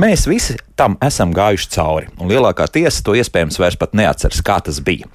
labāk dzīvot. Mēs visi tam esam gājuši cauri, un lielākā tiesa to iespējams vairs pat neatceras, kā tas bija.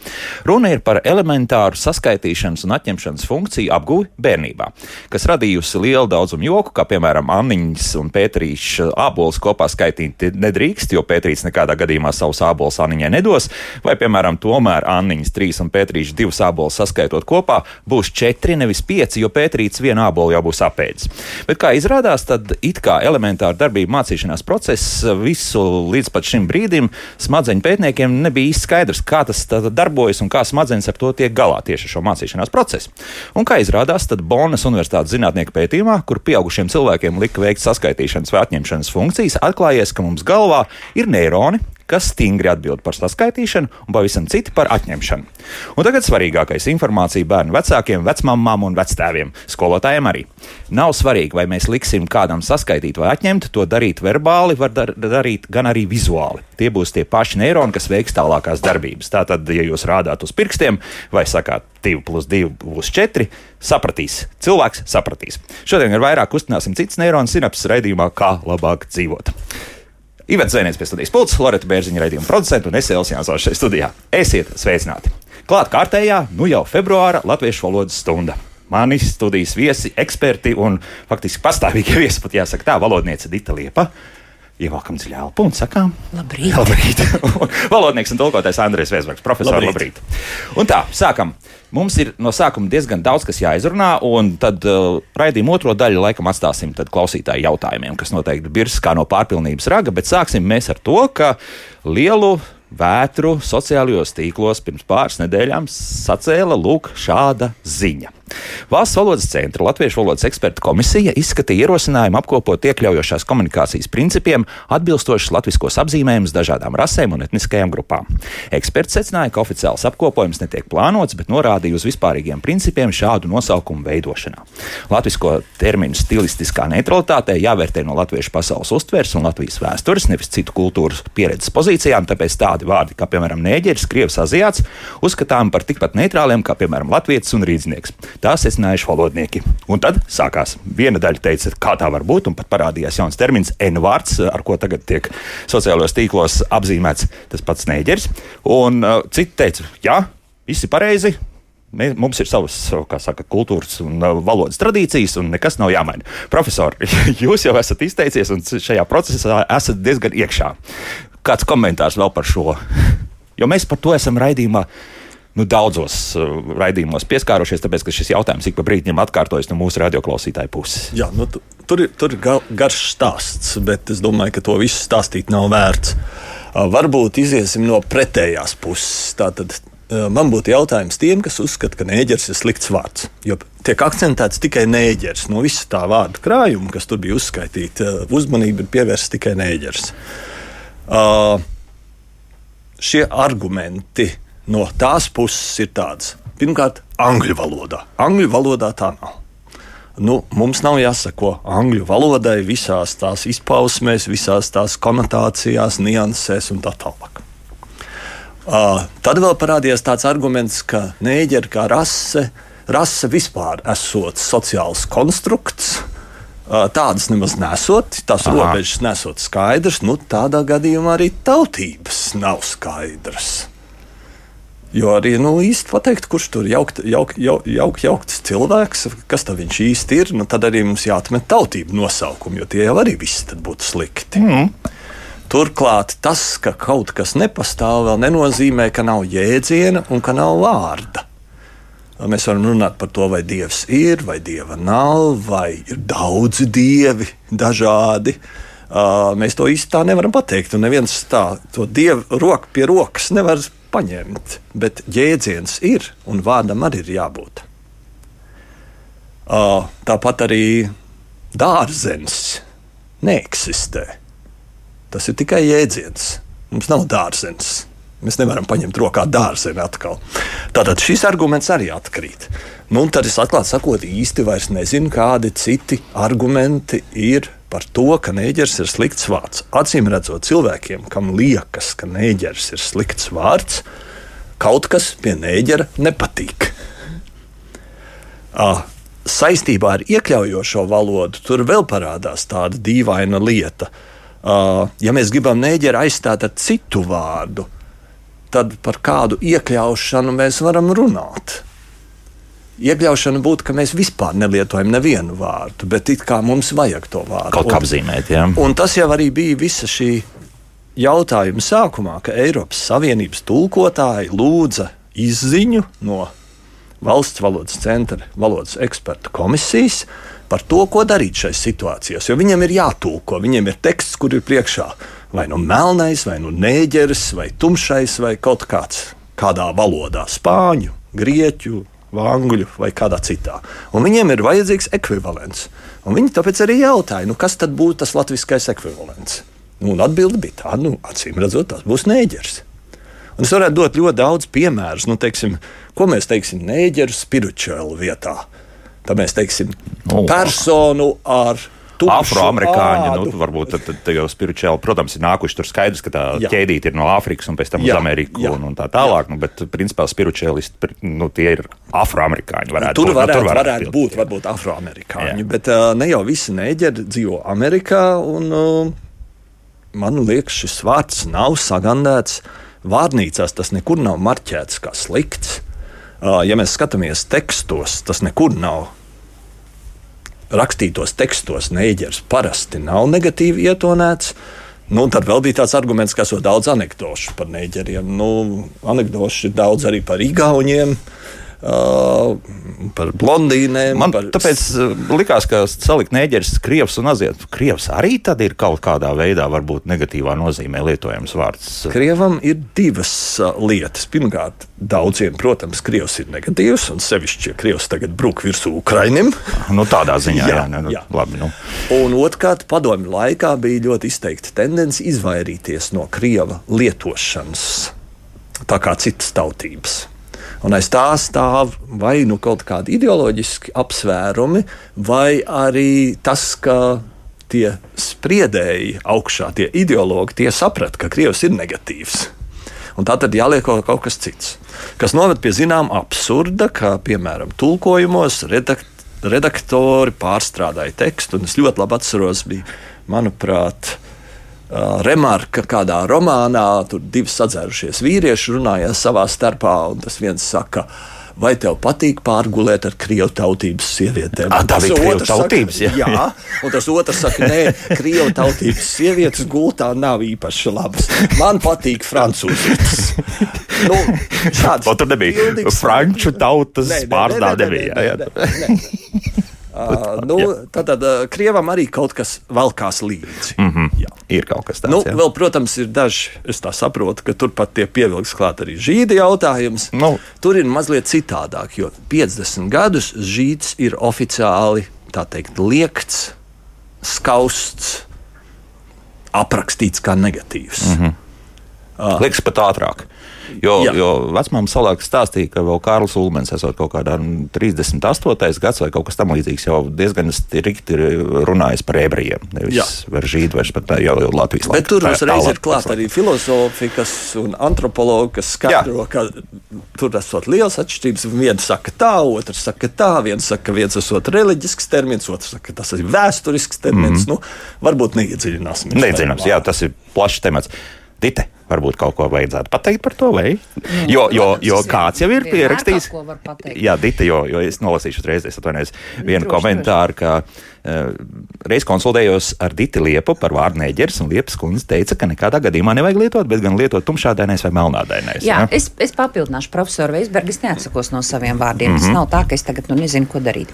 Runa ir par elementāru saskaitīšanas un atņemšanas funkciju apgūvi bērnībā, kas radījusi lielu daudzumu joku, kā piemēram Anniņas un Pēterīša ābolus kopā skaitīt nedrīkst, jo Pēterīts nekādā gadījumā savus ābolus Anniņai nedos, vai piemēram tomēr Anniņas trīs un Pēterīša divus ābolus saskaitot kopā būs četri, nevis pieci, jo Pēterīts vienu ābolu jau būs apēdis. Bet kā izrādās, tad it kā elementāra darbība mācīšanās process visu līdz šim brīdim smadzeņu pētniekiem nebija īsti skaidrs, kā tas darbojas un kā smadzenes ar to tiek galā tieši šo mācīšanās procesu. Un kā izrādās, tad Bonas Universitātes zinātnieku pētījumā, kur pieaugušiem cilvēkiem lika veikt saskaitīšanas vai atņemšanas funkcijas, atklājies, ka mums galvā ir neironi, kas stingri atbild par saskaitīšanu, un pavisam citi par atņemšanu. Un tagad svarīgākais - informācija bērnu vecākiem, vecmāmām un vectēviem, skolotājiem arī. Nav svarīgi, vai mēs liksim kādam saskaitīt vai atņemt, to darīt verbāli, var dar darīt gan arī vizuāli. Tie būs tie paši neironi, kas veiks tālākās darbības. Tātad, ja jūs rādāt uz pirkstiem vai sakāt, 2 plus 2 būs 4, sapratīs. Cilvēks sapratīs. Šodien ar vairāk kustināsim citas neironu sinapses raidījumā, kā labāk dzīvot. Ivets Zēnieks pie studijas pults, Loreta Bērziņa raidījuma producenta un es Elsijāns šeit studijā. Esiet sveicināti! Klāt kārtējā, nu jau februāra latviešu valodas stunda. Mani studijas viesi, eksperti un faktiski pastāvīgie viesi, pat jāsaka tā, valodniece Dita Liepa. Ievelkam dziļi elpu un sakām, labrīt. labrīt. Valodnieks un tulkotājs Andrēs Vēsbergs, profesors, labrīt. labrīt. Un tā, sākam. Mums ir no sākuma diezgan daudz kas jāizrunā, un tad uh, raidījuma otro daļu laikam atstāsim klausītāju jautājumiem, kas noteikti birs kā no pārpilnības raga, bet sāksim mēs ar to, ka lielu vētru sociālajos tīklos pirms pāris nedēļām sacēla lūk šāda ziņa. Valsts valodas centra Latviešu valodas eksperta komisija izskatīja ierosinājumu apkopot iekļaujošās komunikācijas principiem atbilstošus latviskos apzīmējumus dažādām rasēm un etniskajām grupām. Eksperts secināja, ka oficiāls apkopojums netiek plānots, bet norādīja uz vispārīgiem principiem šādu nosaukumu veidošanā. Latvisko terminu stilistiskā neutralitātē jāvērtē no latviešu pasaules uztveres un Latvijas vēstures, nevis citu kultūras pieredzes pozīcijām, tāpēc tādi vārdi kā piemēram nēģeris, krievs, aziāts uzskatām par tikpat neitrāliem kā piemēram latvietis un rīdznieks. Tā secinājuši valodnieki. Un tad sākās. Viena daļa teica, kā tā var būt, un pat parādījās jauns termins, N-vārds, ar ko tagad tiek sociālajos tīklos apzīmēts tas pats nēģeris. Un uh, citi teica, jā, viss ir pareizi. Mēs, mums ir savas saka, kultūras un uh, valodas tradīcijas, un nekas nav jāmaina. Profesor, jūs jau esat izteicies, un šajā procesā esat diezgan iekšā. Kāds komentārs vēl par šo? Jo mēs par to esam raidījumā nu, daudzos uh, raidījumos pieskārušies, tāpēc ka šis jautājums ik pa brīdim atkārtojas no mūsu radioklausītāju puses. Jā, nu, tur ir, tur ir garš stāsts, bet es domāju, ka to visu stāstīt nav vērts. Uh, varbūt iziesim no pretējās puses. Tātad, uh, Man būtu jautājums tiem, kas uzskata, ka nēģers ir slikts vārds. Jo tiek akcentēts tikai nēģers. No visa tā vārdu krājuma, kas tur bija uzskaitīta, uzmanība ir pievērsta tikai nēģers. Uh, šie argumenti no tās puses ir tāds. Pirmkārt, angļu valodā. Angļu valodā tā nav. Nu, mums nav jāsako angļu valodai visās tās izpausmēs, visās tās konotācijās, niansēs un tā tālāk. Uh, tad vēl parādījās tāds arguments, ka nēģeri kā rase, rase vispār esot sociāls konstrukts, uh, tādas nemaz nesot, tās Aha. robežas nesot skaidrs, nu tādā gadījumā arī tautības nav skaidras. Jo arī nu, īsti pateikt, kurš tur jaukt, jauk, jauk, jauk, jaukts cilvēks, kas viņš īsti ir, nu, tad arī mums jāatmet tautību nosaukumu, jo tie jau arī viss būtu slikti. Mm. Turklāt tas, ka kaut kas nepastāv, vēl nenozīmē, ka nav jēdziena un ka nav vārda. Mēs varam runāt par to, vai dievs ir, vai dieva nav, vai ir daudzi dievi, dažādi. Mēs to īsti tā nevaram pateikt. Un neviens tā, to dievu roku pie rokas nevar paņemt, bet jēdziens ir un vārdam arī ir jābūt. Tāpat arī dārzens neeksistē. Tas ir tikai jēdziens. Mums nav dārzens. Mēs nevaram paņemt rokā dārziņu atkal. Tātad šis arguments arī atkrīt. Nu, tad es atklāti sakot, īsti vairs nezinu, kādi citi argumenti ir par to, ka nēģers ir slikts vārds. Acīm redzot, cilvēkiem, kam liekas, ka nēģers ir slikts vārds, kaut kas pie nēģera nepatīk. Ah, saistībā ar iekļaujošo valodu tur vēl parādās tāda dīvaina lieta. Uh, ja mēs gribam nēģeri aizstāt ar citu vārdu, tad par kādu iekļaušanu mēs varam runāt. Iekļaušana būtu, ka mēs vispār nelietojam nevienu vārdu, bet it kā mums vajag to vārdu. Kaut kā apzīmēt, jā. Un tas jau arī bija visa šī jautājuma sākumā, ka Eiropas Savienības tulkotāji lūdza izziņu no valsts valodas centra valodas ekspertu komisijas par to, ko darīt šajās situācijās. Jo viņiem ir jātulko, viņiem ir teksts, kur ir priekšā vai nu melnais, vai nu nēģeris, vai tumšais, vai kaut kāds kādā valodā - spāņu, grieķu, angļu vai kādā citā. Un viņiem ir vajadzīgs ekvivalents. Un viņi tāpēc arī jautāja, nu, kas tad būtu tas latviskais ekvivalents. Nu, un atbilde bija tāda, nu, acīm redzot, tas būs nēģers. Un es varētu dot ļoti daudz piemērus, nu, teiksim, ko mēs teiksim nēģeru spirituālu vietā. Tad mēs teiksim Nu, personu ar Afroamerikāņi, nu, varbūt tad, tad jau spirituāli, protams, ir nākuši tur skaidrs, ka tā Jā. ķēdīte ir no Āfrikas un pēc tam Jā, uz Ameriku jā. un, un tā tālāk. Nu, bet, principā, spirituālisti, nu, tie ir afroamerikāņi. Varētu Tur būt, varētu, nu, tur varētu būt. būt varbūt afroamerikāņi, Jā. bet uh, ne jau visi nēģeri dzīvo Amerikā. Un, uh, man liekas, šis vārds nav sagandēts vārnīcās. Tas nekur nav marķēts kā slikts. Uh, ja mēs skatāmies tekstos, tas nekur nav. Rakstītos tekstos nēģers parasti nav negatīvi ietonēts. Nu, tad vēl bija tāds arguments, ka esot daudz anekdošu par nēģeriem. Nu, anekdošu ir daudz arī par igauņiem, uh, par blondīnēm. Man par... tāpēc uh, likās, ka salikt nēģeris, krievs un aziet. Krievs arī tad ir kaut kādā veidā, varbūt negatīvā nozīmē lietojams vārds. Krievam ir divas uh, lietas. Pirmkārt, daudziem, protams, krievs ir negatīvs, un sevišķi, ja krievs tagad brūk virsū Ukraiņam. Nu, tādā ziņā, jā, Jā, jā, nu, jā. labi. Nu. Un otrkārt, padomju laikā bija ļoti izteikta tendence izvairīties no krieva lietošanas, tā kā citas tautības. Un aiz tā stāv vai nu kaut kādi ideoloģiski apsvērumi, vai arī tas, ka tie spriedēji augšā, tie ideologi, tie saprata, ka krievs ir negatīvs. Un tā tad jāliek kaut kas cits, kas noved pie zināmā absurda, kā piemēram tulkojumos redakt, redaktori pārstrādāja tekstu. Es ļoti labi atceros, bija, manuprāt, remarka kādā romānā. Tur divi sadzērušies vīrieši runājās savā starpā, un tas viens saka, vai tev patīk pārgulēt ar krievu tautības sievietēm? Un tā bija krievu tautības, jā. Saka, jā, un tas otrs saka, nē, krievu tautības sievietes gultā nav īpaši labas. Man patīk francūzis. Nu, šāds tur nebija franču tautas pārstāvja, Uh, nu, tad, uh, Krievam arī kaut kas valkās līdzi. Mm -hmm. Jā. Ir kaut kas tāds. Nu, jā. vēl, protams, ir daži, es tā saprotu, ka turpat tiek pievilkts klāt arī žīdi jautājums. Nu. Tur ir mazliet citādāk, jo 50 gadus žīds ir oficiāli, tā teikt, liekts, skausts, aprakstīts kā negatīvs. Mm -hmm. Liekas pat ātrāk. Jo, Jā. jo vecmāmiņa salāk stāstīja, ka vēl Kārlis Ulmens, esot kaut kādā nu, 38. gads vai kaut kas tamlīdzīgs, jau diezgan strikti runājis par ebrejiem. Nevis par pat tā jau, jau Latvijas Bet tur uzreiz ir klāta arī filozofi un antropologi, kas skaidro, ka tur esot liels atšķirības. Viens saka tā, otrs saka tā, viens saka, ka viens esot reliģisks termins, otrs saka, ka tas ir vēsturisks termins. Mm -hmm. nu, varbūt neiedziļināsimies. Neiedzināms, tajā jā, tas ir plašs temats. Dite, varbūt kaut ko vajadzētu pateikt par to, vai? Jo, jo, jo protams, kāds jau ir pierakstījis. Jā, Dita, jo, jo es nolasīšu uzreiz, es atvainojos, vienu Droši, komentāru, ka reiz konsultējos ar Diti Liepu par vārdu neģers, un Liepas kundze teica, ka nekādā gadījumā nevajag lietot, bet gan lietot tumšādainais vai melnādainais. Jā, ja? es, es papildināšu profesoru Veisbergu. Es neatsakos no saviem vārdiem. Mhm. Mm -hmm. Tas nav tā, ka es tagad nu, nezinu, ko darīt.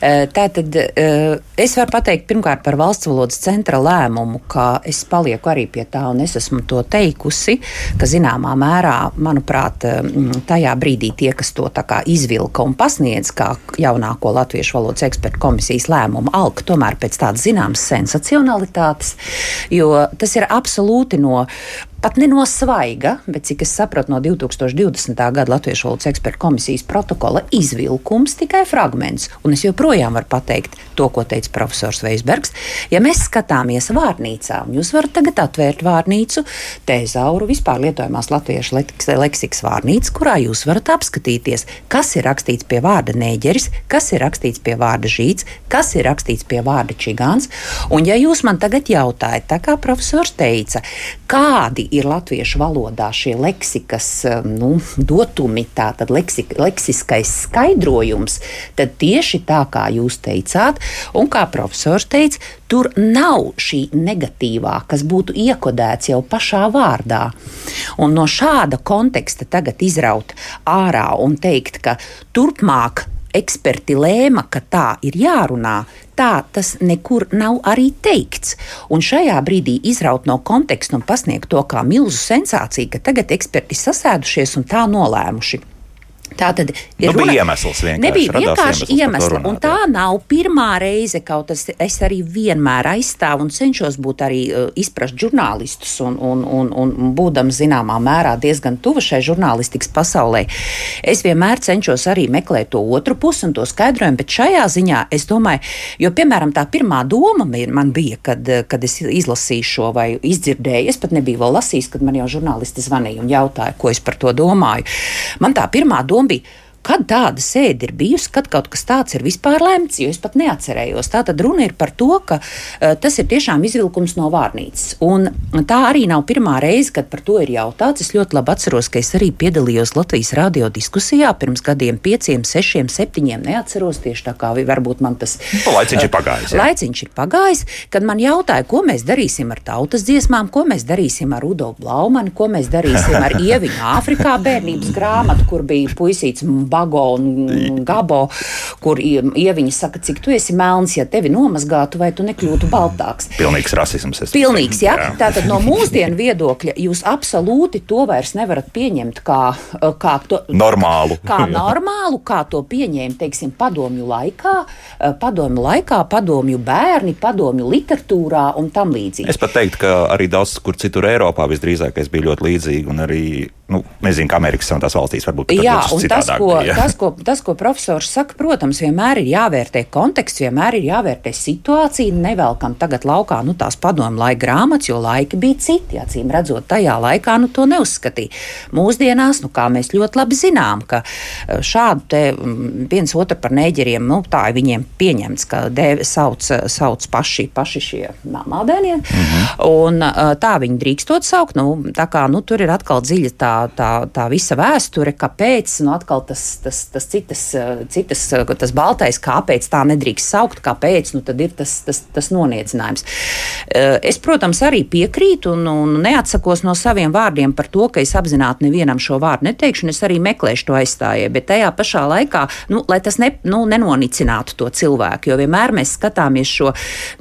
Eh, Tātad eh, es varu pateikt pirmkārt par valsts valodas centra lēmumu, ka es palieku arī pie tā, un es esmu to teikusi, ka zināmā mērā, manuprāt, eh, mm, tajā brīdī tie, kas to tā kā izvilka un pasniedz kā jaunāko latviešu valodas ekspertu komisijas lēmumu, alka tomēr pēc tādas zināmas sensacionalitātes, jo tas ir absolūti no pat ne no svaiga, bet cik es sapratu no 2020. gada Latviešu valodas eksperta komisijas protokola izvilkums, tikai fragments. Un es joprojām varu pateikt to, ko teica profesors Veisbergs. Ja mēs skatāmies vārnīcā, un jūs varat tagad atvērt vārnīcu, tēzauru vispār lietojamās latviešu leksikas vārnīcu, kurā jūs varat apskatīties, kas ir rakstīts pie vārda nēģeris, kas ir rakstīts pie vārda žīts, kas ir rakstīts pie vārda čigāns. Un ja jūs man tagad jautājat, tā kā profesors teica, kādi ir latviešu valodā šie leksikas eh, nu, dotumi, tātad leksik, leksiskais skaidrojums, tad tieši tā kā jūs teicāt, un kā profesors teica, tur nav šī negatīvā, kas būtu iekodēts jau pašā vārdā. Un no šāda konteksta tagad izraut ārā un teikt, ka turpmāk eksperti lēma, ka tā ir jārunā, tā tas nekur nav arī teikts. Un šajā brīdī izraut no konteksta un pasniegt to kā milzu sensāciju, ka tagad eksperti sasēdušies un tā nolēmuši. Tā tad ir nu, runa, iemesls vienkārši. Nebija vienkārši iemesls, un tā nav pirmā reize, kaut es, es arī vienmēr aizstāvu un cenšos būt arī uh, izprast žurnālistus, un, un, un, un būdams zināmā mērā diezgan tuva šai žurnālistikas pasaulē. Es vienmēr cenšos arī meklēt to otru pusi un to skaidrojumu, bet šajā ziņā es domāju, jo, piemēram, tā pirmā doma man bija, kad, kad es izlasīju šo vai izdzirdēju, es pat nebiju vēl lasījis, kad man jau žurnālisti zvanīja un jautāja, ko es par to domāju. Man tā pirmā doma bija, Kad tāda sēde ir bijusi, kad kaut kas tāds ir vispār lemts, jo es pat neatcerējos. Tā tad runa ir par to, ka uh, tas ir tiešām izvilkums no vārnīcas. Un tā arī nav pirmā reize, kad par to ir jautāts. Es ļoti labi atceros, ka es arī piedalījos Latvijas radio diskusijā pirms gadiem, pieciem, sešiem, septiņiem. Neatceros tieši tā kā varbūt man tas nu, laiciņš ir pagājis. Jā. Laiciņš ir pagājis, kad man jautāja, ko mēs darīsim ar tautas dziesmām, ko mēs darīsim ar Rudolfu Blaumanu, ko mēs darīsim ar Ieviņu Āfrikā bērnības grāmatu, kur bija puisīts Bago un Gabo, kur ieviņi saka, cik tu esi melns, ja tevi nomazgātu, vai tu nekļūtu baltāks. Pilnīgs rasisms. Pilnīgs, jā. jā. Tātad no mūsdienu viedokļa jūs absolūti to vairs nevarat pieņemt kā, kā to, normālu. Kā normālu, kā to pieņēma, teiksim, padomju laikā, padomju laikā, padomju bērni, padomju literatūrā un tam līdzīgi. Es pat teiktu, ka arī daudz kur citur Eiropā visdrīzākais bija ļoti līdzīgi un arī, nu, nezinu, kā Amerikas Savienotās valstīs varbūt. Jā, un tas, ko, bija. tas, ko, tas, ko profesors saka, protams, vienmēr ir jāvērtē konteksts, vienmēr ir jāvērtē situācija. Nevelkam tagad laukā nu, tās padomu laika grāmatas, jo laiki bija citi. Acīm redzot, tajā laikā nu, to neuzskatīja. Mūsdienās, nu, kā mēs ļoti labi zinām, ka e, šādu te viens otru par neģeriem, nu, tā ir viņiem pieņemts, ka dēvi sauc, sauc paši, paši šie māmādēnie. Mm -hmm. Un e, tā viņi drīkstot saukt. Nu, tā kā nu, tur ir atkal dziļa tā, tā, tā visa vēsture, kāpēc nu, tas tas, tas citas, citas, tas baltais, kāpēc tā nedrīkst saukt, kāpēc, nu ir tas, tas, tas noniecinājums. Eh, es, protams, arī piekrītu un, un neatsakos no saviem vārdiem par to, ka es apzināti nevienam šo vārdu neteikšu, un es arī meklēšu to aizstājēju, bet tajā pašā laikā, nu, lai tas ne, nu, nenonicinātu to cilvēku, jo vienmēr mēs skatāmies šo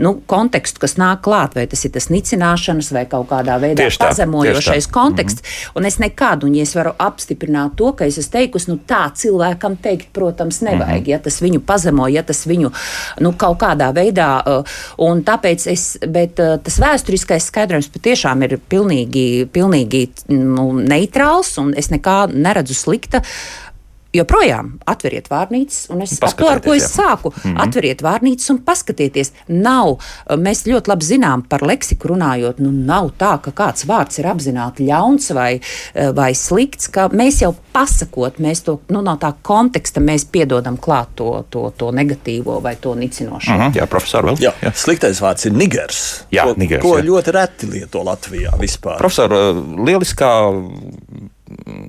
nu, kontekstu, kas nāk klāt, vai tas ir tas nicināšanas vai kaut kādā veidā tieši pazemojošais tā, konteksts, mm -hmm. un es nekad, un ja es varu apstiprināt to, ka es esmu teikusi, nu tā cilvēkam teikt, protams, nevajag. -hmm. Ja tas viņu pazemo, ja tas viņu nu, kaut kādā veidā, uh, un tāpēc es, bet uh, tas vēsturiskais skaidrojums patiešām ir pilnīgi, pilnīgi nu, neitrāls, un es nekā neredzu slikta joprojām atveriet vārnīcas, un es ar to, ar ko es jā. sāku, mm -hmm. atveriet vārnīcas un paskatieties. Nav, mēs ļoti labi zinām par leksiku runājot, nu nav tā, ka kāds vārds ir apzināti ļauns vai, vai slikts, ka mēs jau pasakot, mēs to, nu no tā konteksta mēs piedodam klāt to, to, to negatīvo vai to nicinošo. Mm -hmm. Jā, profesor, vēl? Jā, jā. Sliktais vārds ir nigers, jā, ko, nigers, ko jā. ļoti reti lieto Latvijā vispār. Profesor, lieliskā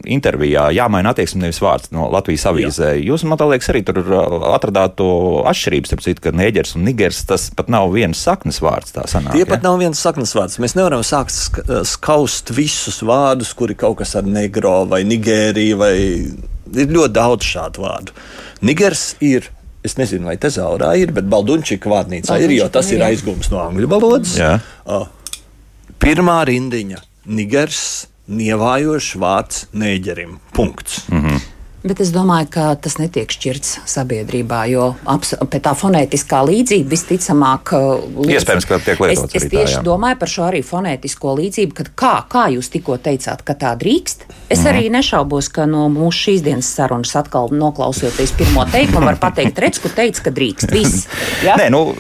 intervijā jāmaina attieksme, nevis vārds no Latvijas avīzē. Jā. Jūs, man liekas, arī tur uh, atradāt to atšķirību starp citu, ka neģers un nigers tas pat nav viens saknes vārds. Sanāk, Tie ja? pat nav viens saknes vārds. Mēs nevaram sākt skaust visus vārdus, kuri kaut kas ar negro vai nigēriju vai ir ļoti daudz šādu vārdu. Nigers ir Es nezinu, vai tezaurā ir, bet Baldunčika vārnīcā Baldunčika, ir, jo tas ir aizgūms no angļu valodas. Jā. Pirmā rindiņa - nigers, nievājošs vārds nēģerim. Punkts. Mm -hmm. Bet es domāju, ka tas netiek šķirts sabiedrībā, jo tā fonētiskā līdzība visticamāk. Uh, Iespējams, ka tiek lietots. Es, es tieši tā, domāju par šo arī fonētisko līdzību, kad kā, kā jūs tikko teicāt, ka tā drīkst. Es mm arī nešaubos, ka no mūsu šīs dienas sarunas atkal noklausoties pirmo teikumu, var pateikt, redz, ku teica, ka drīkst. Viss. Ja? Nē, nu,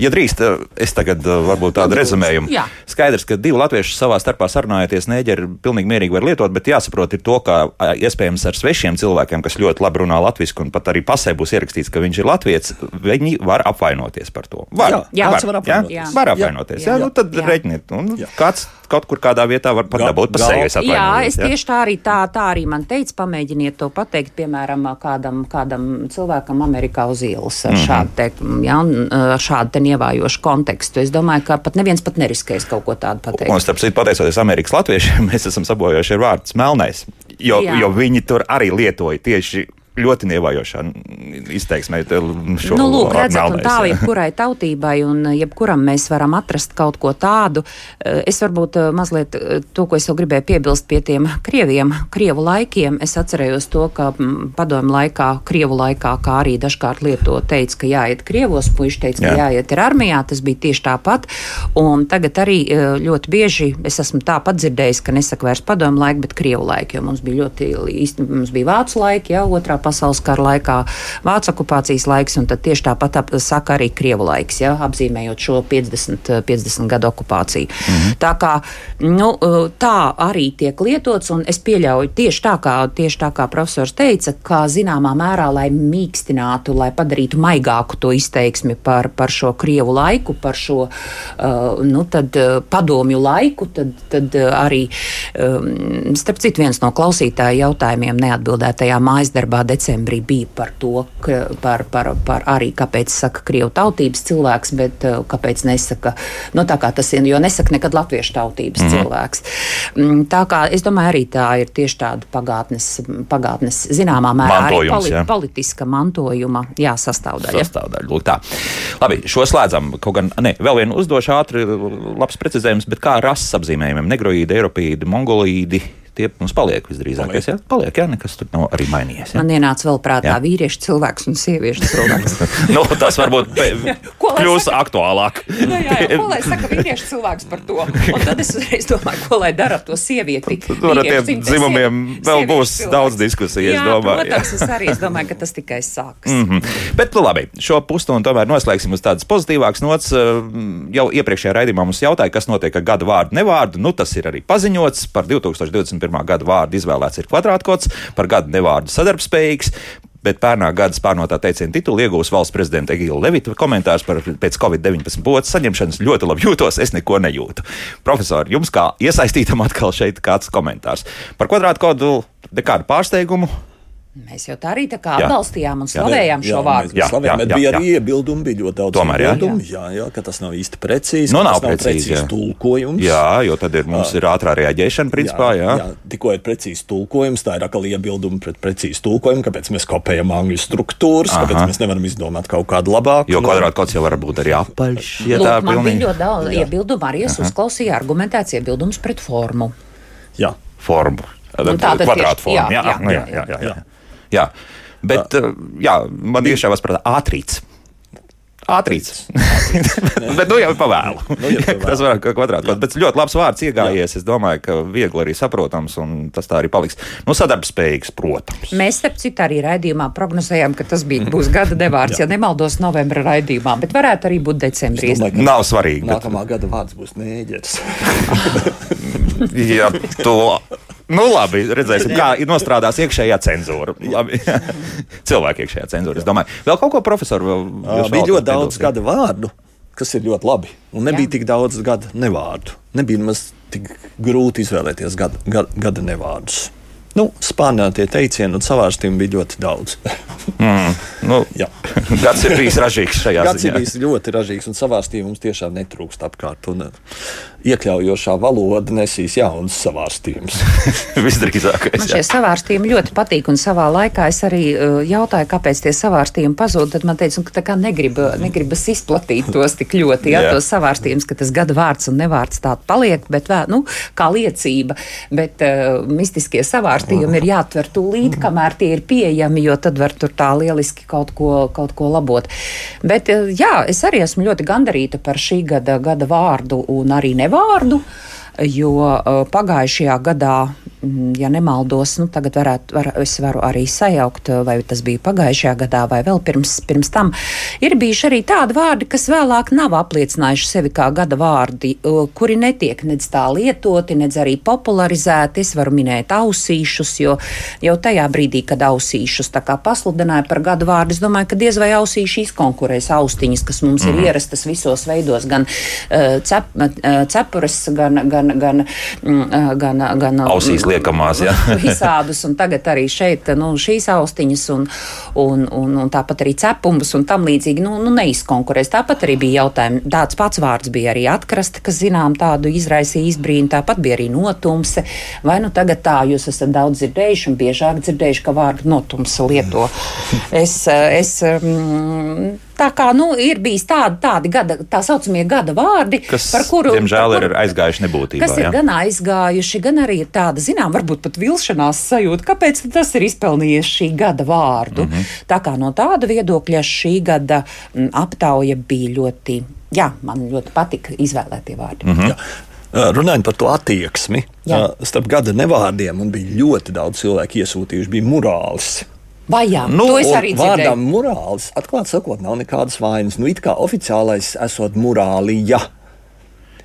ja drīkst, es tagad uh, varbūt tādu nu, rezumējumu. Jā. Skaidrs, ka divi latvieši savā starpā sarunājoties neģeri pilnīgi mierīgi var lietot, bet jāsaprot ir to, ka iespējams ar svešiem cilvēkiem cilvēkiem, kas ļoti labi runā latviešu, un pat arī pasē būs ierakstīts, ka viņš ir latviečs, viņi var apvainoties par to. Var, jā, jā, var, var apvainoties. Jā, var apvainoties. Jā, jā, jā, nu tad reģiniet. Un kāds kaut kur kādā vietā var pat dabūt pa seju. Jā, es tieši tā arī, tā, tā arī man teica, pamēģiniet to pateikt, piemēram, kādam, kādam cilvēkam Amerikā uz ielas ar mm -hmm. šādu, te, jā, šādu te nievājošu kontekstu. Es domāju, ka pat neviens pat neriskēs kaut ko tādu pateikt. Un, starp citu, pateicoties Amerikas latviešiem, mēs esam sabojojuši ar vārdu melnais, jo, jo viņi tur arī lietoja tieši ļoti nievajošā izteiksmē. Nu, lūk, redzat, un tā jebkurai tautībai un jebkuram mēs varam atrast kaut ko tādu. Eh, es varbūt eh, mazliet eh, to, ko es vēl gribēju piebilst pie tiem krieviem, krievu laikiem. Es atcerējos to, ka mm, padomu laikā, krievu laikā, kā arī dažkārt lieto, teica, ka jāiet krievos, puiši teica, Jā. ka jāiet ir armijā, tas bija tieši tāpat. Un tagad arī ļoti bieži es esmu tāpat dzirdējis, ka nesaka vairs padomu laiku, bet krievu laiku, jo mums bija ļoti īsti, mums bija vācu laiki, jā, otrā pasaules kara laikā, Vācu okupācijas laiks, un tad tieši tāpat ap, saka arī Krievu laiks, ja, apzīmējot šo 50, 50 gadu okupāciju. -hmm. Tā kā nu, tā arī tiek lietots, un es pieļauju tieši tā, kā, tieši tā kā profesors teica, ka zināmā mērā, lai mīkstinātu, lai padarītu maigāku to izteiksmi par, par šo Krievu laiku, par šo uh, nu, tad, padomju laiku, tad, tad arī, um, starp citu, viens no klausītāju jautājumiem neatbildētajā mājas darbā decembrī bija par to, ka, par, par, par arī kāpēc saka Krievu tautības cilvēks, bet uh, kāpēc nesaka, nu tā kā tas ir, jo nesaka nekad latviešu tautības mm -hmm. cilvēks. Mm, tā kā es domāju, arī tā ir tieši tāda pagātnes, pagātnes zināmā mērā arī poli, jā. politiska mantojuma jā, sastāvdaļa. Sastāvdaļa, lūk tā. Labi, šo slēdzam, kaut gan, ne, vēl vienu uzdošu ātri, labs precizējums, bet kā rases apzīmējumiem, negroīdi, eiropīdi, mongolīdi, tie mums paliek visdrīzākais. Paliek. Jā, paliek, jā, nekas tur nav arī mainījies. Jā. Man ienāca vēl prātā jā. vīriešu cilvēks un sieviešu cilvēks. nu, tas varbūt kļūs aktuālāk. nu, jā, jā, ko lai saka vīriešu cilvēks par to? Un tad es uzreiz domāju, ko lai dara ar to sievieti. Tur ar tiem dzimumiem vēl būs cilvēks. daudz diskusiju, es domāju. Protams, es arī es domāju, ka tas tikai sāks. Mm -hmm. Bet, nu, labi, šo pusstundu tomēr noslēgsim uz tādas pozitīvākas nots. Jau iepriekšējā raidījumā mums jautāja, kas notiek ar gada vārdu nevārdu. Nu, tas ir arī paziņots par 2021. 2021. gada vārdu izvēlēts ir kvadrātkods, par gadu nevārdu sadarbspējīgs. Bet pērnā gada spārnotā teiciena titulu iegūs valsts prezidenta Egīla Levita komentārs par pēc Covid-19 potes saņemšanas ļoti labi jūtos, es neko nejūtu. Profesori, jums kā iesaistītam atkal šeit kāds komentārs par kvadrātkodu, nekādu pārsteigumu. Mēs jau tā arī tā kā jā. atbalstījām un slavējām jā, šo vārdu. Jā, slavējām, jā, jā, bija arī iebildumi, bija ļoti daudz Tomēr, iebildumu, jā. Jā, jā, ka tas nav īsti precīzi. Nu, nav, nav precīzi, precīzi tulkojums. Jā, jo tad ir, mums ir ātrā reaģēšana, principā. Jā, jā. jā tikko ir precīzi tulkojums, tā ir atkal iebildumi pret precīzi tulkojumu, kāpēc mēs kopējam angļu struktūras, Aha. kāpēc mēs nevaram izdomāt kaut kādu labāku. Jo kvadrātkods jau var būt arī apaļš. Ja Lūk, man pilnīgi... bija ļoti daudz iebildumu, arī es uzklausīju argumentēts iebildums pret formu. Jā. Formu. Nu, tā tad kvadrātforma. Jā, jā, jā, jā, jā, jā. jā. Bet uh, jā, man iešāvās prātā ātrīts. Ātrīts. bet nu jau ir pavēlu. nu, jau tas var būt kvadrātkods. Bet ļoti labs vārds iegājies. Jā. Es domāju, ka viegli arī saprotams, un tas tā arī paliks. Nu, sadarbspējīgs, protams. Mēs, starp citu, arī raidījumā prognozējām, ka tas bija, būs gada devārds, ja nemaldos, novembra raidījumā. Bet varētu arī būt decembrī. Domāju, Nav svarīgi. Nākamā bet... gada vārds būs nēģers. ja to Nu, labi, redzēsim, kā nostrādās iekšējā cenzūra. Cilvēka iekšējā cenzūra. Es domāju, vēl kaut ko profesoru. Bija ļoti daudz gada vārdu, kas ir ļoti labi. Un nebija Jā. tik daudz gada nevārdu. Nebija nemaz tik grūti izvēlēties gada, gada, gada nevārdus nu, spārnētie teicieni un savārstījumi bija ļoti daudz. mm, nu, gads ir bijis ražīgs šajā gads ziņā. Ir bijis ļoti ražīgs un savārstījumi mums tiešām netrūkst apkārt. Un, iekļaujošā valoda nesīs jaunus savārstījumus. Visdrīzākais. Man šie savārstījumi ļoti patīk, un savā laikā es arī uh, jautāju, kāpēc tie savārstījumi pazūd. Tad man teica, ka negrib, negribas izplatīt tos tik ļoti, ja tos savārstījumus, ka tas gada vārds un nevārds tādu paliek, bet vēl, nu, kā liecība. Bet uh, mistiskie savārstījumi rakstījumi ir jāatver tūlīt, kamēr tie ir pieejami, jo tad var tur tā lieliski kaut ko, kaut ko labot. Bet jā, es arī esmu ļoti gandarīta par šī gada, gada vārdu un arī nevārdu jo uh, pagājušajā gadā Mm, ja nemaldos, nu, tagad varētu, var, es varu arī sajaukt, vai tas bija pagājušajā gadā vai vēl pirms, pirms tam, ir bijuši arī tādi vārdi, kas vēlāk nav apliecinājuši sevi kā gada vārdi, kuri netiek nedz tā lietoti, nedz arī popularizēti. Es varu minēt ausīšus, jo jau tajā brīdī, kad ausīšus pasludināja par gadu vārdu, es domāju, ka diez vai ausīši izkonkurēs austiņas, kas mums mm. ir mhm. ierastas visos veidos, gan uh, cep, uh, cepures, gan, gan, gan, mm, uh, gan, gan Ausīs liekamās. Ja? visādus, un tagad arī šeit nu, šīs austiņas, un, un, un, un tāpat arī cepumus un tam līdzīgi nu, nu, neizkonkurēs. Tāpat arī bija jautājumi. Tāds pats vārds bija arī atkraste, kas zinām tādu izraisīja izbrīnu, tāpat bija arī notumse. Vai nu tagad tā jūs esat daudz dzirdējuši un biežāk dzirdējuši, ka vārdu notumse lieto? Es, es, mm, Tā kā nu, ir bijis tādi, tādi gada, tā saucamie gada vārdi, kas, par kuru, diemžēl, par ir aizgājuši nebūtībā. Kas ir ja? gan aizgājuši, gan arī ir tāda, zinām, varbūt pat vilšanās sajūta, kāpēc tas ir izpelnījies šī gada vārdu. Mm -hmm. Tā kā no tāda viedokļa šī gada mm, aptauja bija ļoti, jā, man ļoti patika izvēlētie vārdi. Mm -hmm. Jā. Runājot par to attieksmi, Jā. starp gada nevārdiem, un bija ļoti daudz cilvēku iesūtījuši, bija morāls. Vai jā, nu, to es arī dzirdēju. Vārdām morāls, atklāti sakot, nav nekādas vainas. Nu, it kā oficiālais esot morālija.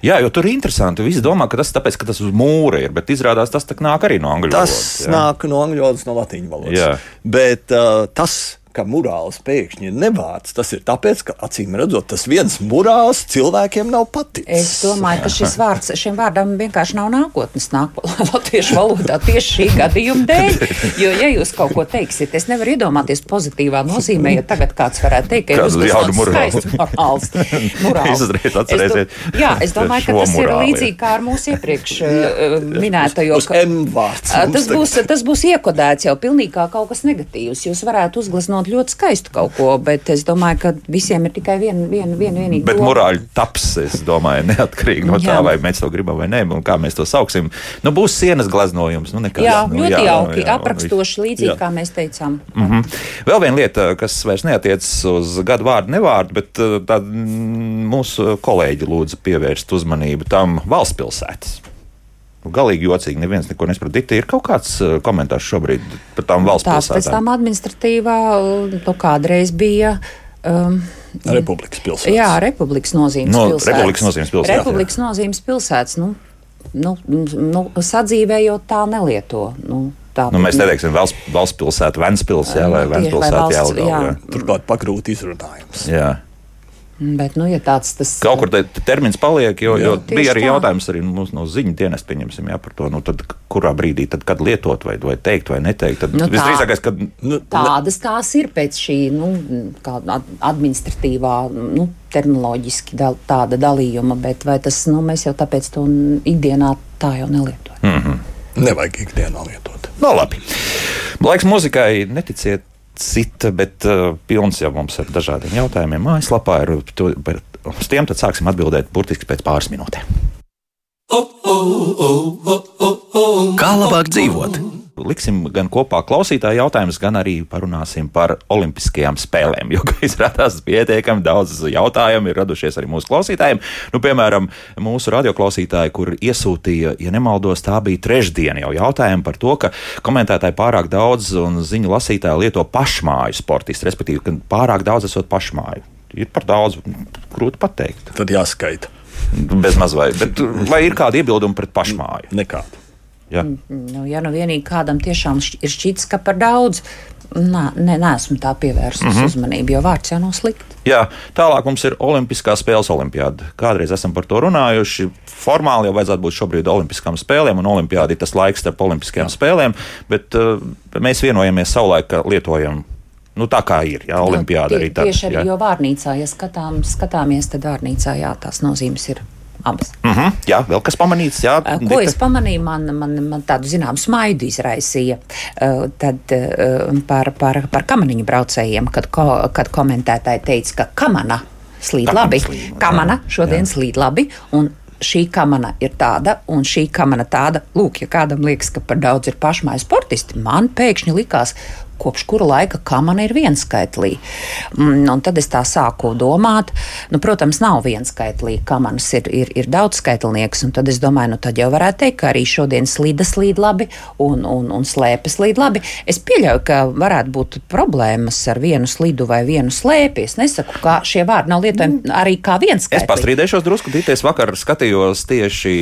Jā, jo tur ir interesanti. Visi domā, ka tas ir tāpēc, ka tas uz mūra ir, bet izrādās tas nāk arī no angļu valodas. Tas jā. nāk no angļu valodas, no latīņu valodas. Jā. Bet uh, tas ka morāls pēkšņi ir nevārds. Tas ir tāpēc, ka acīm redzot, tas viens morāls cilvēkiem nav paticis. Es domāju, ka šis vārds, šim vārdam vienkārši nav nākotnes nāk latviešu valodā tieši šī gadījuma dēļ. Jo, ja jūs kaut ko teiksiet, es nevaru iedomāties pozitīvā nozīmē, ja tagad kāds varētu teikt, ka ir uzskaists morāls. morāls. Es do, jā, es domāju, ka tas ir līdzīgi kā ar mūsu iepriekš uh, minētajo. Tas būs, tas būs iekodēts jau pilnīgi kā kaut kas negatīvs. Jūs varētu uzgleznot iztēlot ļoti skaistu kaut ko, bet es domāju, ka visiem ir tikai viena vien, vien, vienīga. Bet morāļu taps, es domāju, neatkarīgi no jā. tā, vai mēs to gribam vai nē, un kā mēs to sauksim. Nu, būs sienas gleznojums. Nu, nekas, jā, nu, ļoti jā, jauki, jā, aprakstoši līdzīgi, jā. kā mēs teicām. Mm -hmm. Vēl viena lieta, kas vairs neatiecas uz gadu vārdu nevārdu, bet uh, tā, mūsu kolēģi lūdza pievērst uzmanību tam valsts pilsētas. Nu, galīgi jocīgi, neviens neko nesaprot. Dikti ir kaut kāds uh, komentārs šobrīd par tām valsts Tās pilsētām. Pēc tam administratīvā, nu kādreiz bija. Um, Republikas pilsētas. Jā, Republikas nozīmes no, pilsētas. Republikas nozīmes pilsētas. Republikas jā. nozīmes pilsētas. Nu, nu, nu, sadzīvējot tā nelieto. Nu, Tā, nu, mēs neteiksim valsts, valsts pilsēta, Ventspils, jā, vai Ventspilsēta Jelgava. Turklāt pagrūti izrunājums. Jā. Bet, nu, ja tāds tas kaut kur te, termins paliek, jo, jā, jo bija arī tā. jautājums arī mums no ziņu dienas, pieņemsim, jā, par to, nu, tad, kurā brīdī, tad, kad lietot vai, vai teikt vai neteikt. Tad nu, visdrīzākais, kad. Nu, tādas tās ir pēc šī nu, administratīvā, nu, terminoloģiski da, tāda dalījuma, bet vai tas, nu, mēs jau tāpēc to ikdienā tā jau nelietojam. Mm -hmm. Nevajag ikdienā lietot. No, nu, labi. Laiks muzikai neticiet cita, bet uh, pilns jau mums ar dažādiem jautājumiem mājaslapā. Ir, to, uz tiem tad sāksim atbildēt burtiski pēc pāris minūtēm. Kā labāk dzīvot? Liksim gan kopā klausītāju jautājumus, gan arī parunāsim par olimpiskajām spēlēm. Jo, kā izrādās, pietiekami daudz jautājumu ir radušies arī mūsu klausītājiem. Nu, piemēram, mūsu radioklausītāji, kur iesūtīja, ja nemaldos, tā bija trešdiena jau jautājumu par to, ka komentētāji pārāk daudz un ziņu lasītāji lieto pašmāju sportistu, respektīvi, ka pārāk daudz esot pašmāju. Ir par daudz, grūti pateikt. Tad jāskaita. Bez mazliet. Bet vai ir kādi iebildumi pret pašmāju? Nekādi. Ja, nu, ja nu vienīgi kādam tiešām ir šķits, ka par daudz. Nā, ne, neesmu tā pievērsus mm -hmm. uzmanību, jo vārds jau nav slikts. Jā, tālāk mums ir Olimpiskās spēles olimpiāda. Kādreiz esam par to runājuši. Formāli jau vajadzētu būt šobrīd Olimpiskām spēlēm, un Olimpiāda ir tas laiks starp Olimpiskajām Jā. spēlēm, bet uh, mēs vienojamies savulaik, ka lietojam Nu, tā kā ir, jā, olimpiāda arī tāda. Tieši arī, jo vārnīcā, ja skatām, skatāmies, tad vārnīcā, jā, tās nozīmes ir abas. Mm -hmm, jā, vēl kas pamanīts? Jā, Ko dika. es pamanīju, man, man, man tādu zināmu smaidu izraisīja uh, tad, uh, par, par, par kamaniņu braucējiem, kad, ko, kad komentētāji teica, ka kamana slīd labi. Slīd, kamana šodien jā. slīd labi. Šī kamana ir tāda un šī kamana tāda. Lūk, ja kādam liekas, ka par daudz ir pašmāju sportisti, man pēkšņi likās, kopš kura laika kamana ir vienskaitlī. Mm, un tad es tā sāku domāt, nu, protams, nav vienskaitlī, kamanas ir, ir, ir daudz skaitlnieks, un tad es domāju, nu, tad jau varētu teikt, ka arī šodien slīdas līd labi un, un, un slēpes līd labi. Es pieļauju, ka varētu būt problēmas ar vienu slidu vai vienu slēpi. Es nesaku, ka šie vārdi nav lietojami arī kā vienskaitlī. Es pastrīdēšos drusku, tīties vakar skatījos tieši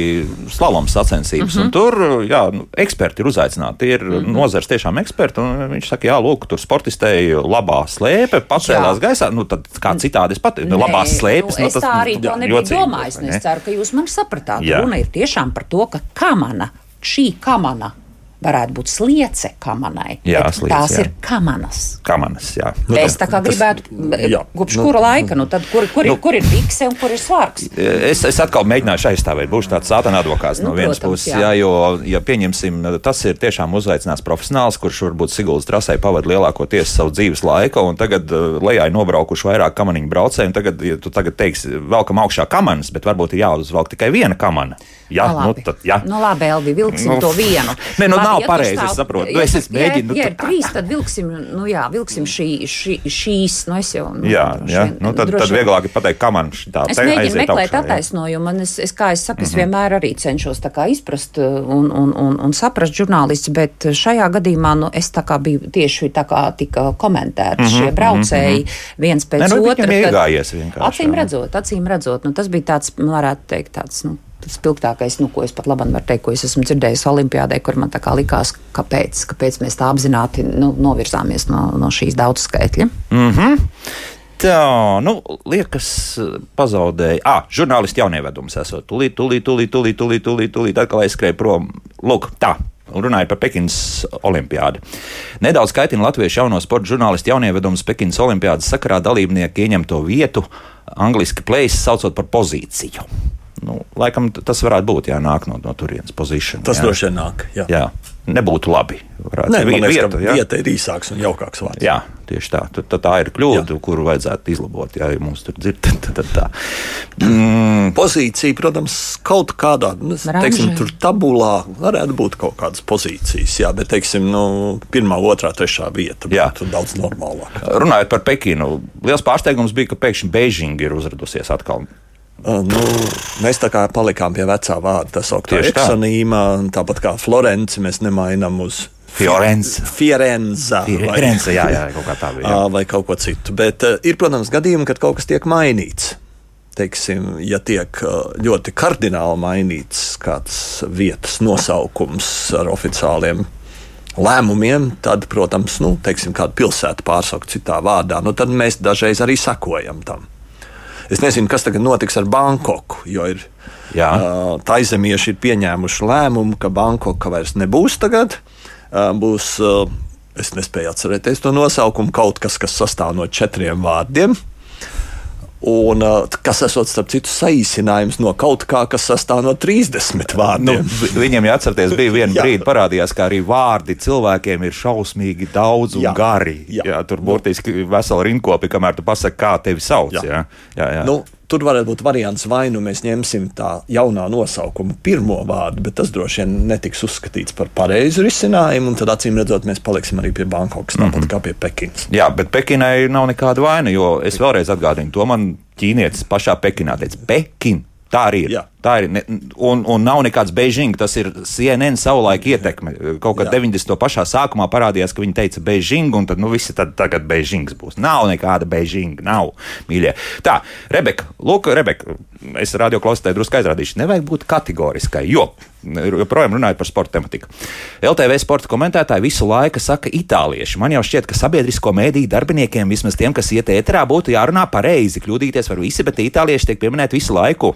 slalom sacensības, mm -hmm. un tur, jā, nu, eksperti ir uzaicināti, tie ir mm -hmm. nozars tiešām eksperti, un viņš saka, jā, lūk, tur sportistēji labā slēpe, pacēlās jā. gaisā. Nu, tad kā citādi es pat nu, labās slēpes. Nu, nu, es tas, tā arī jā, to nebiju domājis. Es ceru, ka jūs mani sapratāt. Jā. Runa ir tiešām par to, ka kamana, šī kamana varētu būt sliece kamanai. Jā, sliec, tās jā. ir kamanas. Kamanas, jā. Nu, es tā kā tas, gribētu, jā, kopš nu, kura laika, nu tad kur, kur, nu, kur ir bikse un kur ir svārks? Es, es atkal mēģināšu aizstāvēt, būšu tāds sātana advokāts nu, no vienas protams, puses, jā. jā, jo, ja pieņemsim, tas ir tiešām uzaicināts profesionāls, kurš varbūt Siguldas trasē pavada lielākoties savu dzīves laiku, un tagad uh, lejā ir nobraukuši vairāk kamaniņu braucēju, un tagad, ja tu tagad teiksi, velkam augšā kamanas, bet varbūt ir jāuzvelk tikai viena kamana. Jā, no, nu, tad, jā. Nu, labi, Elvi, vilksim nu, to vienu. Nē, nu, labi, nav ja pareizi, es saprotu. Nu, es esmu mēģinājis. Ja, ja ir trīs, tad vilksim, nu jā, vilksim šī, šī, šīs, nu es jau. Nu, jā, jā. Nu, tad, tad vieglāk ir pateikt, kā man šī tā. Es mēģinu meklēt attaisnojumu, un es, es, kā es saku, es -hmm. vienmēr arī cenšos tā kā izprast uh, un, un, un, un saprast žurnālisti, bet šajā gadījumā, nu, es tā kā biju tieši tā kā tika komentēti -hmm, šie braucēji mm -hmm. viens pēc nu, otra. Acīm redzot, acīm redzot, nu, tas bija tāds, varētu teikt, tāds, nu, tas spilgtākais, nu, ko es pat labam varu teikt, ko es esmu dzirdējis Olimpijādē, kur man tā kā likās, kāpēc, kāpēc mēs tā apzināti nu, novirzāmies no, no šīs daudzskaitļa. Mm -hmm. Tā, nu, liekas, pazaudēja. Ah, žurnālisti jaunievedums esot. Tūlīt, tūlīt, tūlīt, tūlīt, tūlīt, tūlīt, tūlīt atkal aizskrēja prom. Lūk, tā. Runājot par Pekinas olimpiādu. Nedaudz kaitina latviešu jauno sporta žurnālistu jaunievedums Pekinas olimpiādas sakarā dalībnieku ieņemto vietu, angliski place saucot par pozīciju. Nu, laikam tas varētu būt, ja nāk no, no turienes pozīcijas. Tas droši vien nāk. Jā. jā, nebūtu labi. Nē, vieta, liekas, vieta, vieta ir īsāks un jaukāks vārds. Jā, tieši tā. Tad, tad tā ir kļūda, jā. kuru vajadzētu izlabot. Jā, ja mums tur dzird, tad, tad tā. Mm. Pozīcija, protams, kaut kādā, nu, teiksim, tur tabulā varētu būt kaut kādas pozīcijas, jā, bet, teiksim, nu, pirmā, otrā, trešā vieta būtu daudz normālāk. Runājot par Pekinu, liels pārsteigums bija, ka pēkšņi Beijinga ir uzradusies atkal Nu, mēs tā kā palikām pie vecā vārda, tā sauktā eksanīma, tāpat kā Florence mēs nemainām uz Firenze. Firenze. Firenze, jā, jā, kaut kā tā bija. Jā. Vai kaut ko citu. Bet uh, ir, protams, gadījumi, kad kaut kas tiek mainīts. Teiksim, ja tiek ļoti kardināli mainīts kāds vietas nosaukums ar oficiāliem lēmumiem, tad, protams, nu, teiksim, kādu pilsētu pārsaukt citā vārdā, nu, tad mēs dažreiz arī sekojam tam. Es nezinu, kas tagad notiks ar Bankoku, jo ir. Uh, Taizemieši ir pieņēmuši lēmumu, ka Bankoka vairs nebūs tagad. Uh, būs, uh, es nespēju atcerēties to nosaukumu, kaut kas, kas sastāv no četriem vārdiem. Un, kas esot starp citu saīsinājums no kaut kā, kas sastāv no 30 vārdiem. Nu, viņam, ja atcerieties, bija viena brīdi parādījās, ka arī vārdi cilvēkiem ir šausmīgi daudz un jā, gari. Jā. Jā, tur burtiski vesela rinkopi, kamēr tu pasaki, kā tevi sauc. Jā. Jā, jā, jā. Nu, Tur varētu būt variants, vai nu mēs ņemsim tā jaunā nosaukuma pirmo vārdu, bet tas droši vien netiks uzskatīts par pareizu risinājumu. Tad, acīm redzot, mēs paliksim arī pie Bankokas, tāpat mm -hmm. kā pie Pekinas. Jā, bet Pekinai nav nekāda vaina, jo es vēlreiz atgādinu, to man ķīnietis pašā Pekinā teica: Pekin, tā arī ir. Jā. Tā ir. Ne, un, un nav nekāds Beijing, tas ir CNN savulaik ietekme. Kaut kad 90. pašā sākumā parādījās, ka viņi teica Beijing, un tad nu, visi tad tagad Beijings būs. Nav nekāda Beijing, nav mīļie. Tā, Rebeka, lūk, Rebeka, es radioklausītāju drusku aizrādīšu, nevajag būt kategoriskai, jo joprojām runājot par sporta tematiku. LTV sporta komentētāji visu laiku saka itālieši. Man jau šķiet, ka sabiedrisko mēdīju darbiniekiem, vismaz tiem, kas iet ēterā, būtu jārunā pareizi. Kļūdīties var visi, bet itālieši tiek pieminēti visu laiku.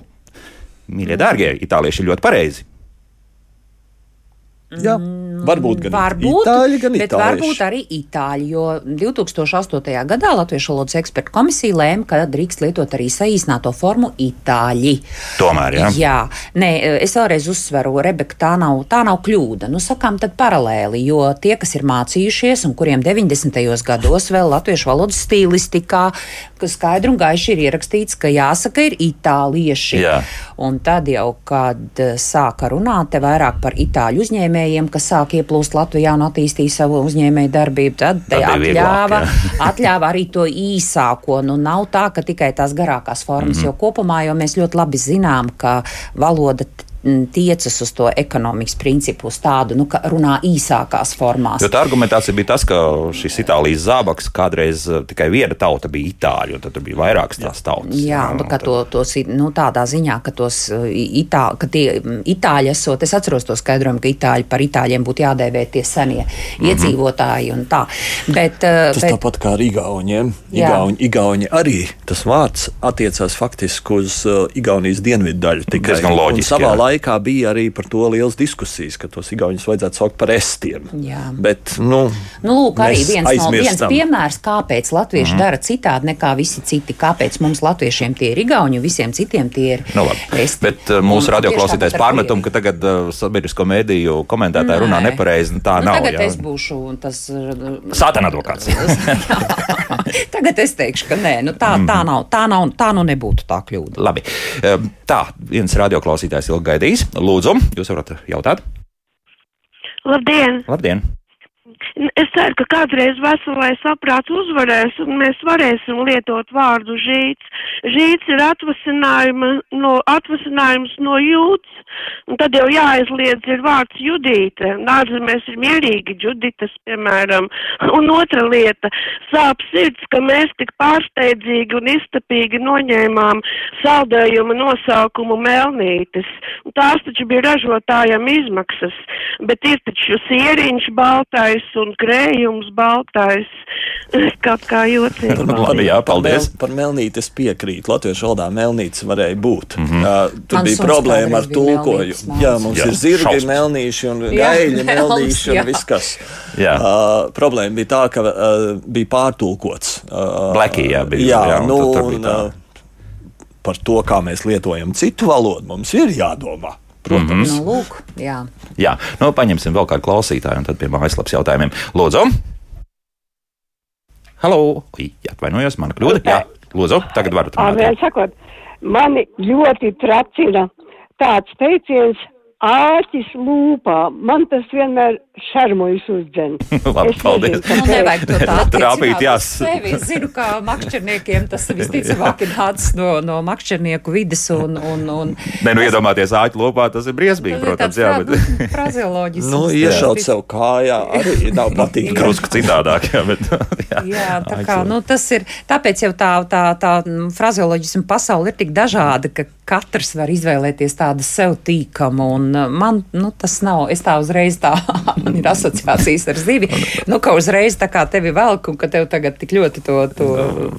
Mīļie, dārgie, itālieši ir ļoti pareizi. Jā, varbūt gan Varbūt, itāļi, gan bet itālieši. varbūt arī itāļi, jo 2008. gadā Latviešu valodas ekspertu komisija lēma, ka drīkst lietot arī saīsināto formu itāļi. Tomēr, jā. Jā, nē, es vēlreiz uzsveru, Rebeka, tā nav, tā nav kļūda. Nu, sakām tad paralēli, jo tie, kas ir mācījušies un kuriem 90. gados vēl latviešu valodas stilistikā, kas skaidri un gaiši ir ierakstīts, ka jāsaka ir itālieši. Jā. Un tad jau, kad eh, sāka runāt te vairāk par itāļu uzņēmējiem, kas sāk ieplūst Latvijā un attīstīja savu uzņēmēju darbību, tad atļāva, vieglāk, atļāva arī to īsāko. Nu, nav tā, ka tikai tās garākās formas, mm -hmm. jo kopumā jau mēs ļoti labi zinām, ka valoda tiecas uz to ekonomikas principu, uz tādu, nu, ka runā īsākās formās. Jo tā argumentācija bija tas, ka šis Itālijas zābaks kādreiz eh, tikai viena tauta bija itāļi, un tad tur bija vairākas tās tautas. Jā, un bet ka tad- to, tos, nu, tādā ziņā, ka tos uh, itā, ka tie mm, itāļi esot, es atceros to skaidrojumu, ka itāļi par itāļiem būtu jādēvē tie senie Mhm. iedzīvotāji un tā. Bet, uh, Tas bet, tāpat kā ar Igauniem. Jā. Igauni, Igauni arī tas vārds attiecās faktiski uz Igaunijas dienvidu daļu. Tikai. Diezgan loģiski, jā. Laikā bija arī par to liels diskusijas, ka tos Igaunus vajadzētu saukt par estiem. Jā. Bet, nu, Nu, lūk, arī viens, no, viens piemērs, kāpēc latvieši mm. dara citādi nekā visi citi. Kāpēc mums latviešiem tie ir igauni, visiem citiem tie ir Nu, labi. esti. Bet uh, mūsu radioklausītājs pārmetumu, ka tagad uh, sabiedrisko mēdīju komentētāji runā nepareizi, tā nu, nav. Tagad jā. es būšu tas. uh, Sātana advokāts. tagad es teikšu, ka nē, nu, tā, tā, Mhm. nav, tā, nav, tā nu nebūtu tā kļūda. Labi. Tā, viens radioklausītājs ilgi gaidījis. Lūdzu, jūs varat jautāt? Labdien! Labdien! Es ceru, ka kādreiz veselais saprāts uzvarēs un mēs varēsim lietot vārdu žīts. Žīts ir no, atvasinājums no jūts, un tad jau jāaizliedz ir vārds judīte. Nārzemēs ir mierīgi juditas, piemēram. Un otra lieta - sāp sirds, ka mēs tik pārsteidzīgi un iztapīgi noņēmām saldējuma nosaukumu melnītes. Un Tās taču bija ražotājiem izmaksas, bet ir taču sieriņš baltais un krējums baltais. Kaut kā jocīgi. Par- Labi, jā, paldies. Par, mel, par melnīti es piekrītu. Latviešu valodā melnītis varēja būt. Mm. -hmm. uh, tur Mans bija problēma ar tulkojumu. Jā, mums Jā, ir zirgi, šausmas. melnīši un Jā, gaļi, melns, melnīši jā. un viss kas. Jā. Uh, problēma bija tā, ka uh, bija pārtulkots. Uh, Blackie, jā, bija, Jā, jā, un nu, un, tā. uh, par to, kā mēs lietojam citu valodu, mums ir jādomā. Protams. Mhm. Nu, lūk, jā. Jā, nu, paņemsim vēl kādu klausītāju, un tad pie mājaslapas jautājumiem. Lūdzu! Halo! Ui, atvainojos, mana kļūda. Jā, lūdzu, tagad varat runāt. Vēl sakot, mani ļoti tracina tāds teiciens āķis lūpā. Man tas vienmēr šarmojas uzdzen. Labi, Es paldies. nezinu, Nu, nevajag to tā Trāpīt, attiecināt jā. uz sevi. Es zinu, ka makšķerniekiem tas visticamāk ir nācis no, no makšķernieku vides un, un, un Nē, nu iedomāties āķu lopā, tas ir briesmīgi, protams, jā, bet frazioloģisks. Nu, iešaut sev kājā arī nav patīkami. drusku citādāk, jā, bet jā. Jā, tā kā, nu, tas ir. Tāpēc jau tā, tā, tā mm, frazeoloģisma pasaule ir tik dažāda, ka katrs var izvēlēties tādu sev tīkamu. Un uh, man nu, tas nav. Es tā uzreiz tā, man ir asociācijas ar zivi. Nu, ka uzreiz tā kā tevi velk un ka tev tagad tik ļoti to, to,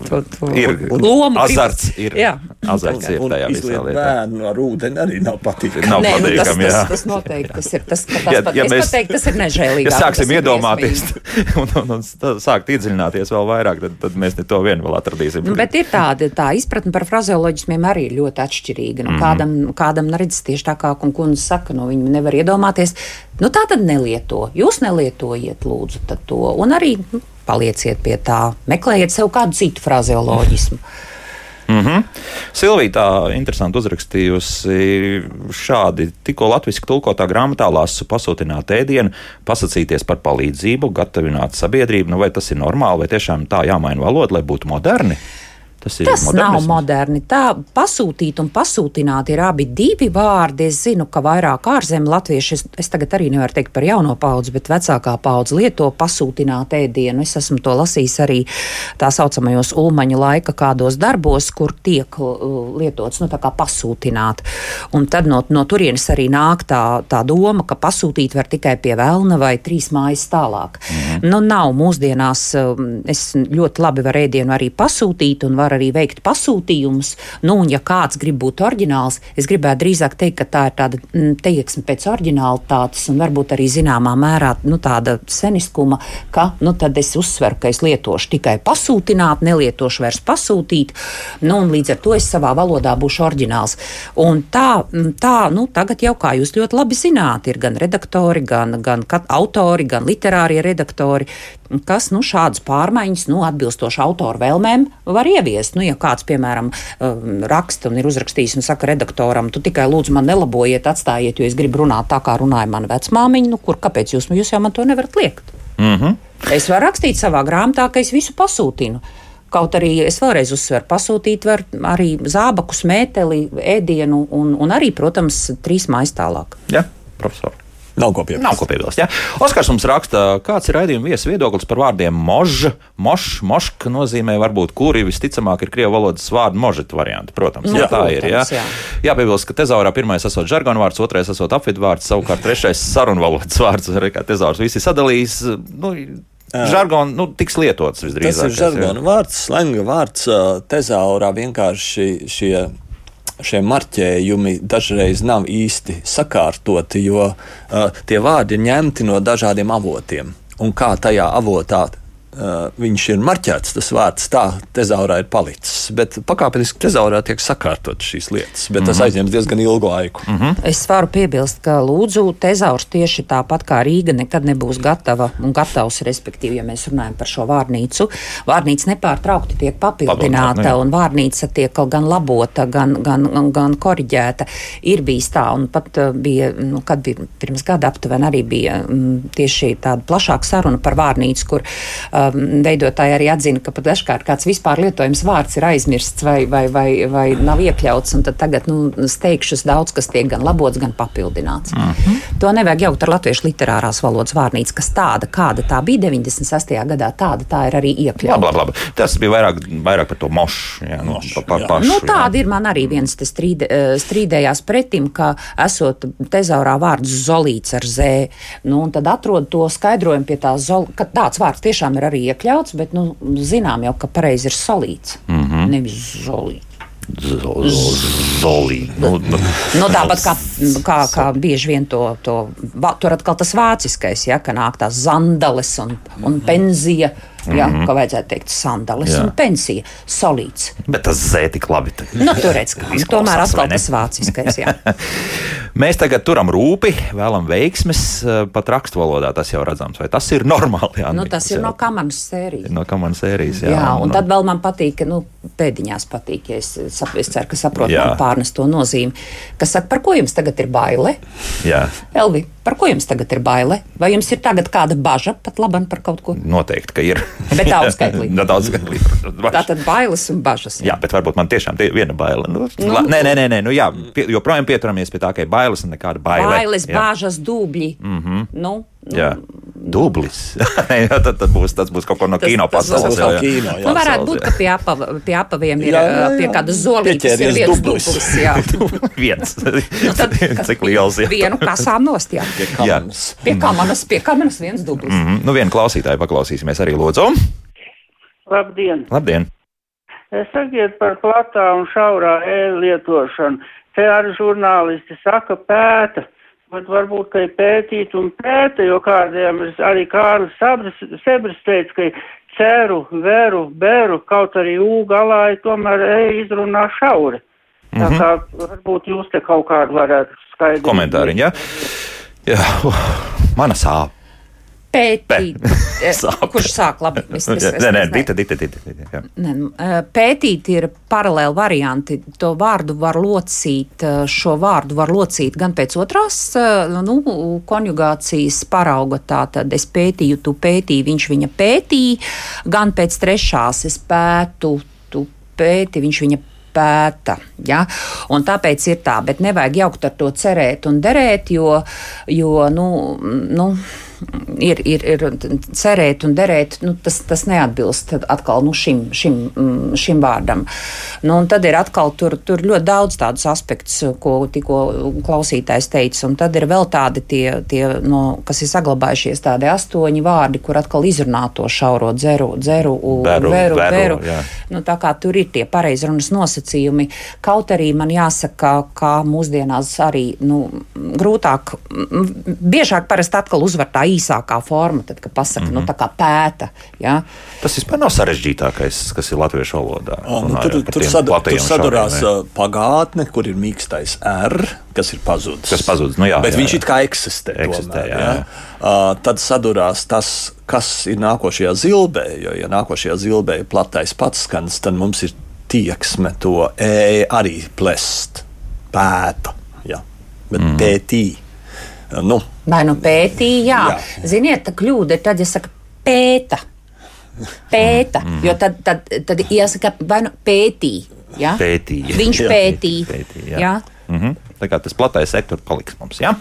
to, to Ir lomu azarts, ir Jā. azarts ir Un tajā visā lietā. bērnu ar ūdeni arī nav patīkami. Nav Nē, nu, tas, patīkami, tas, jā. tas noteikti tas ir. Tas, tas, Ja- pat, ja mēs- pat teiktu, tas ir nežēlīgi. Ja sāksim iedomāties un, un, un stā- sākt iedziļināties vēl vairāk, tad, tad mēs to vienu vēl atradīsim. Nu, bet ir tāda tā izpratne par frazeoloģismiem arī ir ļoti atšķirīga. Nu, kādam, kādam nu, redz, tieši tā kā kundze saka, nu, viņi nevar iedomāties. Nu, tā tad nelieto. Jūs nelietojiet, lūdzu, to. Un arī nu, palieciet pie tā. Meklējiet sev kādu citu frazeoloģismu. Mm -hmm. Silvija tā interesanti uzrakstījusi šādi. Tikko latviešu tulkotā grāmatā lasu pasūtināt ēdienu, pasakīties par palīdzību, gatavināt sabiedrību. Nu, vai tas ir normāli, vai tiešām tā jāmaina valoda, lai būtu moderni? Tas, Tas nav modernisms. moderni. Tā pasūtīt un pasūtināt ir abi divi vārdi. Es zinu, ka vairāk ārzemju latvieši, es, es tagad arī nevaru teikt par jauno paudzi, bet vecākā paudze lieto pasūtināt ēdienu. Es esmu to lasījis arī tā saucamajos ulmaņa laika kādos darbos, kur tiek uh, lietots nu, pasūtināt. Un tad no, no turienes arī nāk tā, tā doma, ka pasūtīt var tikai pie vēlna vai trīs mājas tālāk. Mm. Nu, nav mūsdienās, um, es ļoti labi varu ēdienu arī pasūtīt un varu arī veikt pasūtījumus. Nu, un ja kāds grib būt oriģināls, es gribētu drīzāk teikt, ka tā ir tāda mm, teiksme pēc oriģinālitātes un varbūt arī zināmā mērā nu, tāda seniskuma, ka nu, tad es uzsveru, ka es lietošu tikai pasūtināt, nelietošu vairs pasūtīt, nu, un līdz ar to es savā valodā būšu oriģināls. Un tā, mm, tā nu, tagad jau, kā jūs ļoti labi zināt, ir gan redaktori, gan, gan autori, gan literārie redaktori, kas nu, šādas pārmaiņas, nu, atbilstoši autoru vēlmēm, var ieviest. Nu, ja kāds, piemēram, um, raksta un ir uzrakstījis un saka redaktoram, tu tikai lūdzu man nelabojiet, atstājiet, jo es gribu runāt tā, kā runāja mana vecmāmiņa, nu, kur, kāpēc jūs, jūs jau man to nevarat liekt? Mm -hmm. Es varu rakstīt savā grāmatā, ka es visu pasūtinu. Kaut arī es vēlreiz uzsveru, pasūtīt var arī zābaku, smēteli, ēdienu un, un arī, protams, trīs mājas tālāk. Jā, ja, profesor. Nav ko piebilst. Nav ko piebilst ja? Oskars mums raksta, kāds ir raidījuma viesu viedoklis par vārdiem moža, moš, moška nozīmē varbūt kuri visticamāk ir krievu valodas vārdu možeta varianti. Protams, jā, tā ir. Jā. Jā. Jāpiebilst, ka tezaurā pirmais esot žargonu vārds, otrais esot apvidu vārds, savukārt trešais sarunvalodas vārds, arī kā tezaurs visi sadalījis. Nu, Žargons nu, tiks lietots visdrīzāk. Tas ir žargona vārds, slenga vārds. Tezaurā vienkārši šie šie marķējumi dažreiz nav īsti sakārtoti, jo uh, tie vārdi ir ņemti no dažādiem avotiem. Un kā tajā avotā viņš ir marķēts, tas vārds tā tezaurā ir palicis. Bet pakāpeniski tezaurā tiek sakārtot šīs lietas, bet mm -hmm. tas mhm. aizņems diezgan ilgu laiku. Mm -hmm. Es varu piebilst, ka lūdzu, tezaurs tieši tāpat kā Rīga nekad nebūs gatava un gatavs, respektīvi, ja mēs runājam par šo vārnīcu. Vārnīca nepārtraukti tiek papildināta, nu un vārnīca tiek gan labota, gan, gan, gan koriģēta. Ir bijis tā, un pat uh, bija, nu, kad bija pirms gada aptuveni arī bija m, mm, tieši tāda plašāka saruna par vārnīcu, kur uh, veidotāji arī atzina, ka pat dažkārt kāds vispār lietojams vārds ir aizmirsts vai, vai, vai, vai nav iekļauts, un tad tagad nu, steigšus daudz, kas tiek gan labots, gan papildināts. Mm -hmm. To nevajag jaukt ar latviešu literārās valodas vārnīcu, kas tāda, kāda tā bija 96. gadā, tāda tā ir arī iekļauta. Labi, labi. Tas bija vairāk, vairāk par to mošu. Jā, no, pa, pa, pašu, nu, tāda jā. ir man arī viens strīd, eh, strīdējās pretim, ka esot tezaurā vārds zolīts ar zē, nu, un tad atrod to skaidrojumu pie tā, zol, ka tāds vārds tiešām ir arī arī iekļauts, bet nu, zinām jau, ka pareizi ir solīts, mm -hmm. nevis zolīts. Zolī. Nu, nu. nu, tāpat kā, kā, kā bieži vien to, to tur atkal tas vāciskais, ja, ka nāk tās zandales un, un penzija. Mm -hmm Jā, mm -hmm. kā vajadzētu teikt, sandālis un pensija. Solīts. Bet tas zē tik labi. Nu, tur redz, ka nu, tomēr atkal tas vāciskais. Mēs tagad turam rūpi, vēlam veiksmes eh, pat rakstu valodā. Tas jau redzams, vai tas ir normāli. Jā, nu, tas ir jau. no kamanas sērijas. No kamanas sērijas, jā. jā un, un tad vēl man patīk, ka nu, pēdiņās patīk, ja es, es ceru, ka saprotu pārnes to nozīmi. Kas saka, par ko jums tagad ir baile? Jā. Elvi, par ko jums tagad ir baile? Vai jums ir tagad kāda baža pat labam par kaut ko? Noteikti, ka ir. Bet daudzskaitlīgi. no daudzskaitlīgi. Tā tad bailes un bažas. Jā, jā bet varbūt man tiešām ir viena baila. Nu, nu, la, nē, nē, nē, nē nu, jā, pie, joprojām pieturamies pie tā, ka ir bailes un nekāda baila. Bailes, jā. bažas, dubļi. Mm -hmm. nu, jā. Dublis. jā, tad, tad būs, tas būs kaut ko no tas, kino pasaules. Tas, jā, kino, jā. Nu, varētu būt, ka pie, apa, pie apaviem ir jā, jā, jā. pie kāda zolītes ir viens dublis. dublis jā. viens. nu, tad, Cik liels ir? Vienu kasām nost, jā. Pie kamanas. Pie kamanas, pie kamanas viens dublis. Mm -hmm. Nu, vienu klausītāju paklausīsimies arī lūdzu. Labdien! Labdien. Sakiet par platā un šaurā e lietošanu. Te arī žurnālisti saka pēta Bet varbūt, ka pētīt un pēta, jo kādiem arī Kārlis Sebris teica, ka ceru, veru, beru, kaut arī U galā ir tomēr E izrunā šauri. Mm -hmm. Tā mhm. kā varbūt jūs te kaut kādu varētu skaidrot. Komentāriņi, jā? Ja? Jā, mana sāp pētīt, eh, kurš sāk labi. Es, es, es, nē, nē, dita, dita, dita, dita, nē, nu, eh, pētīt ir paralēli varianti. To vārdu var locīt, eh, šo vārdu var locīt gan pēc otrās nu, konjugācijas parauga. Tātad es pētīju, tu pētīji, viņš viņa pētīja, gan pēc trešās es pētu, tu pēti, viņš viņa pēta. Ja? Un tāpēc ir tā, bet nevajag jaukt ar to cerēt un derēt, jo, jo nu, nu, ir, ir, ir cerēt un derēt, nu, tas, tas neatbilst atkal nu, šim, šim, mm, šim vārdam. Nu, tad ir atkal tur, tur ļoti daudz tādus aspektus, ko tikko klausītājs teica, un tad ir vēl tādi tie, tie no, kas ir saglabājušies tādi astoņi vārdi, kur atkal izrunā to šauro dzeru, dzeru, Veru, veru, veru, veru. Nu, tā kā tur ir tie pareizrunas nosacījumi, kaut arī man jāsaka, ka mūsdienās arī nu, grūtāk, biežāk parasti atkal uzvar tā īsākā forma, tad, kad pasaka, mm -hmm. nu, tā kā pēta. Ja? Tas vispār nav sarežģītākais, kas ir latviešu valodā. O, nu, tur, tur, sad, tur sadurās uh, pagātne, kur ir mīkstais R, kas ir pazudis. Kas pazudis, nu jā, Bet jā, viņš jā. it kā eksistē. Eksistē, tomēr, jā, ja? jā. Uh, tad sadurās tas, kas ir nākošajā zilbē. Jo, ja nākošajā zilbē ir platais patskans, tad mums ir tieksme to e arī plest, pēta. Ja? Bet mm. pētī. Nu, Vai nu pētīja, jā. Jā. Ziniet, tā kļūda ir tad, ja saka pēta. Pēta, mm. jo tad, tad, tad jāsaka, vai nu pētīja. Ja? Pētīja. Viņš pētīja. Pētīja, jā. jā. Mm -hmm. Tā kā tas platais sektors paliks mums. Ja?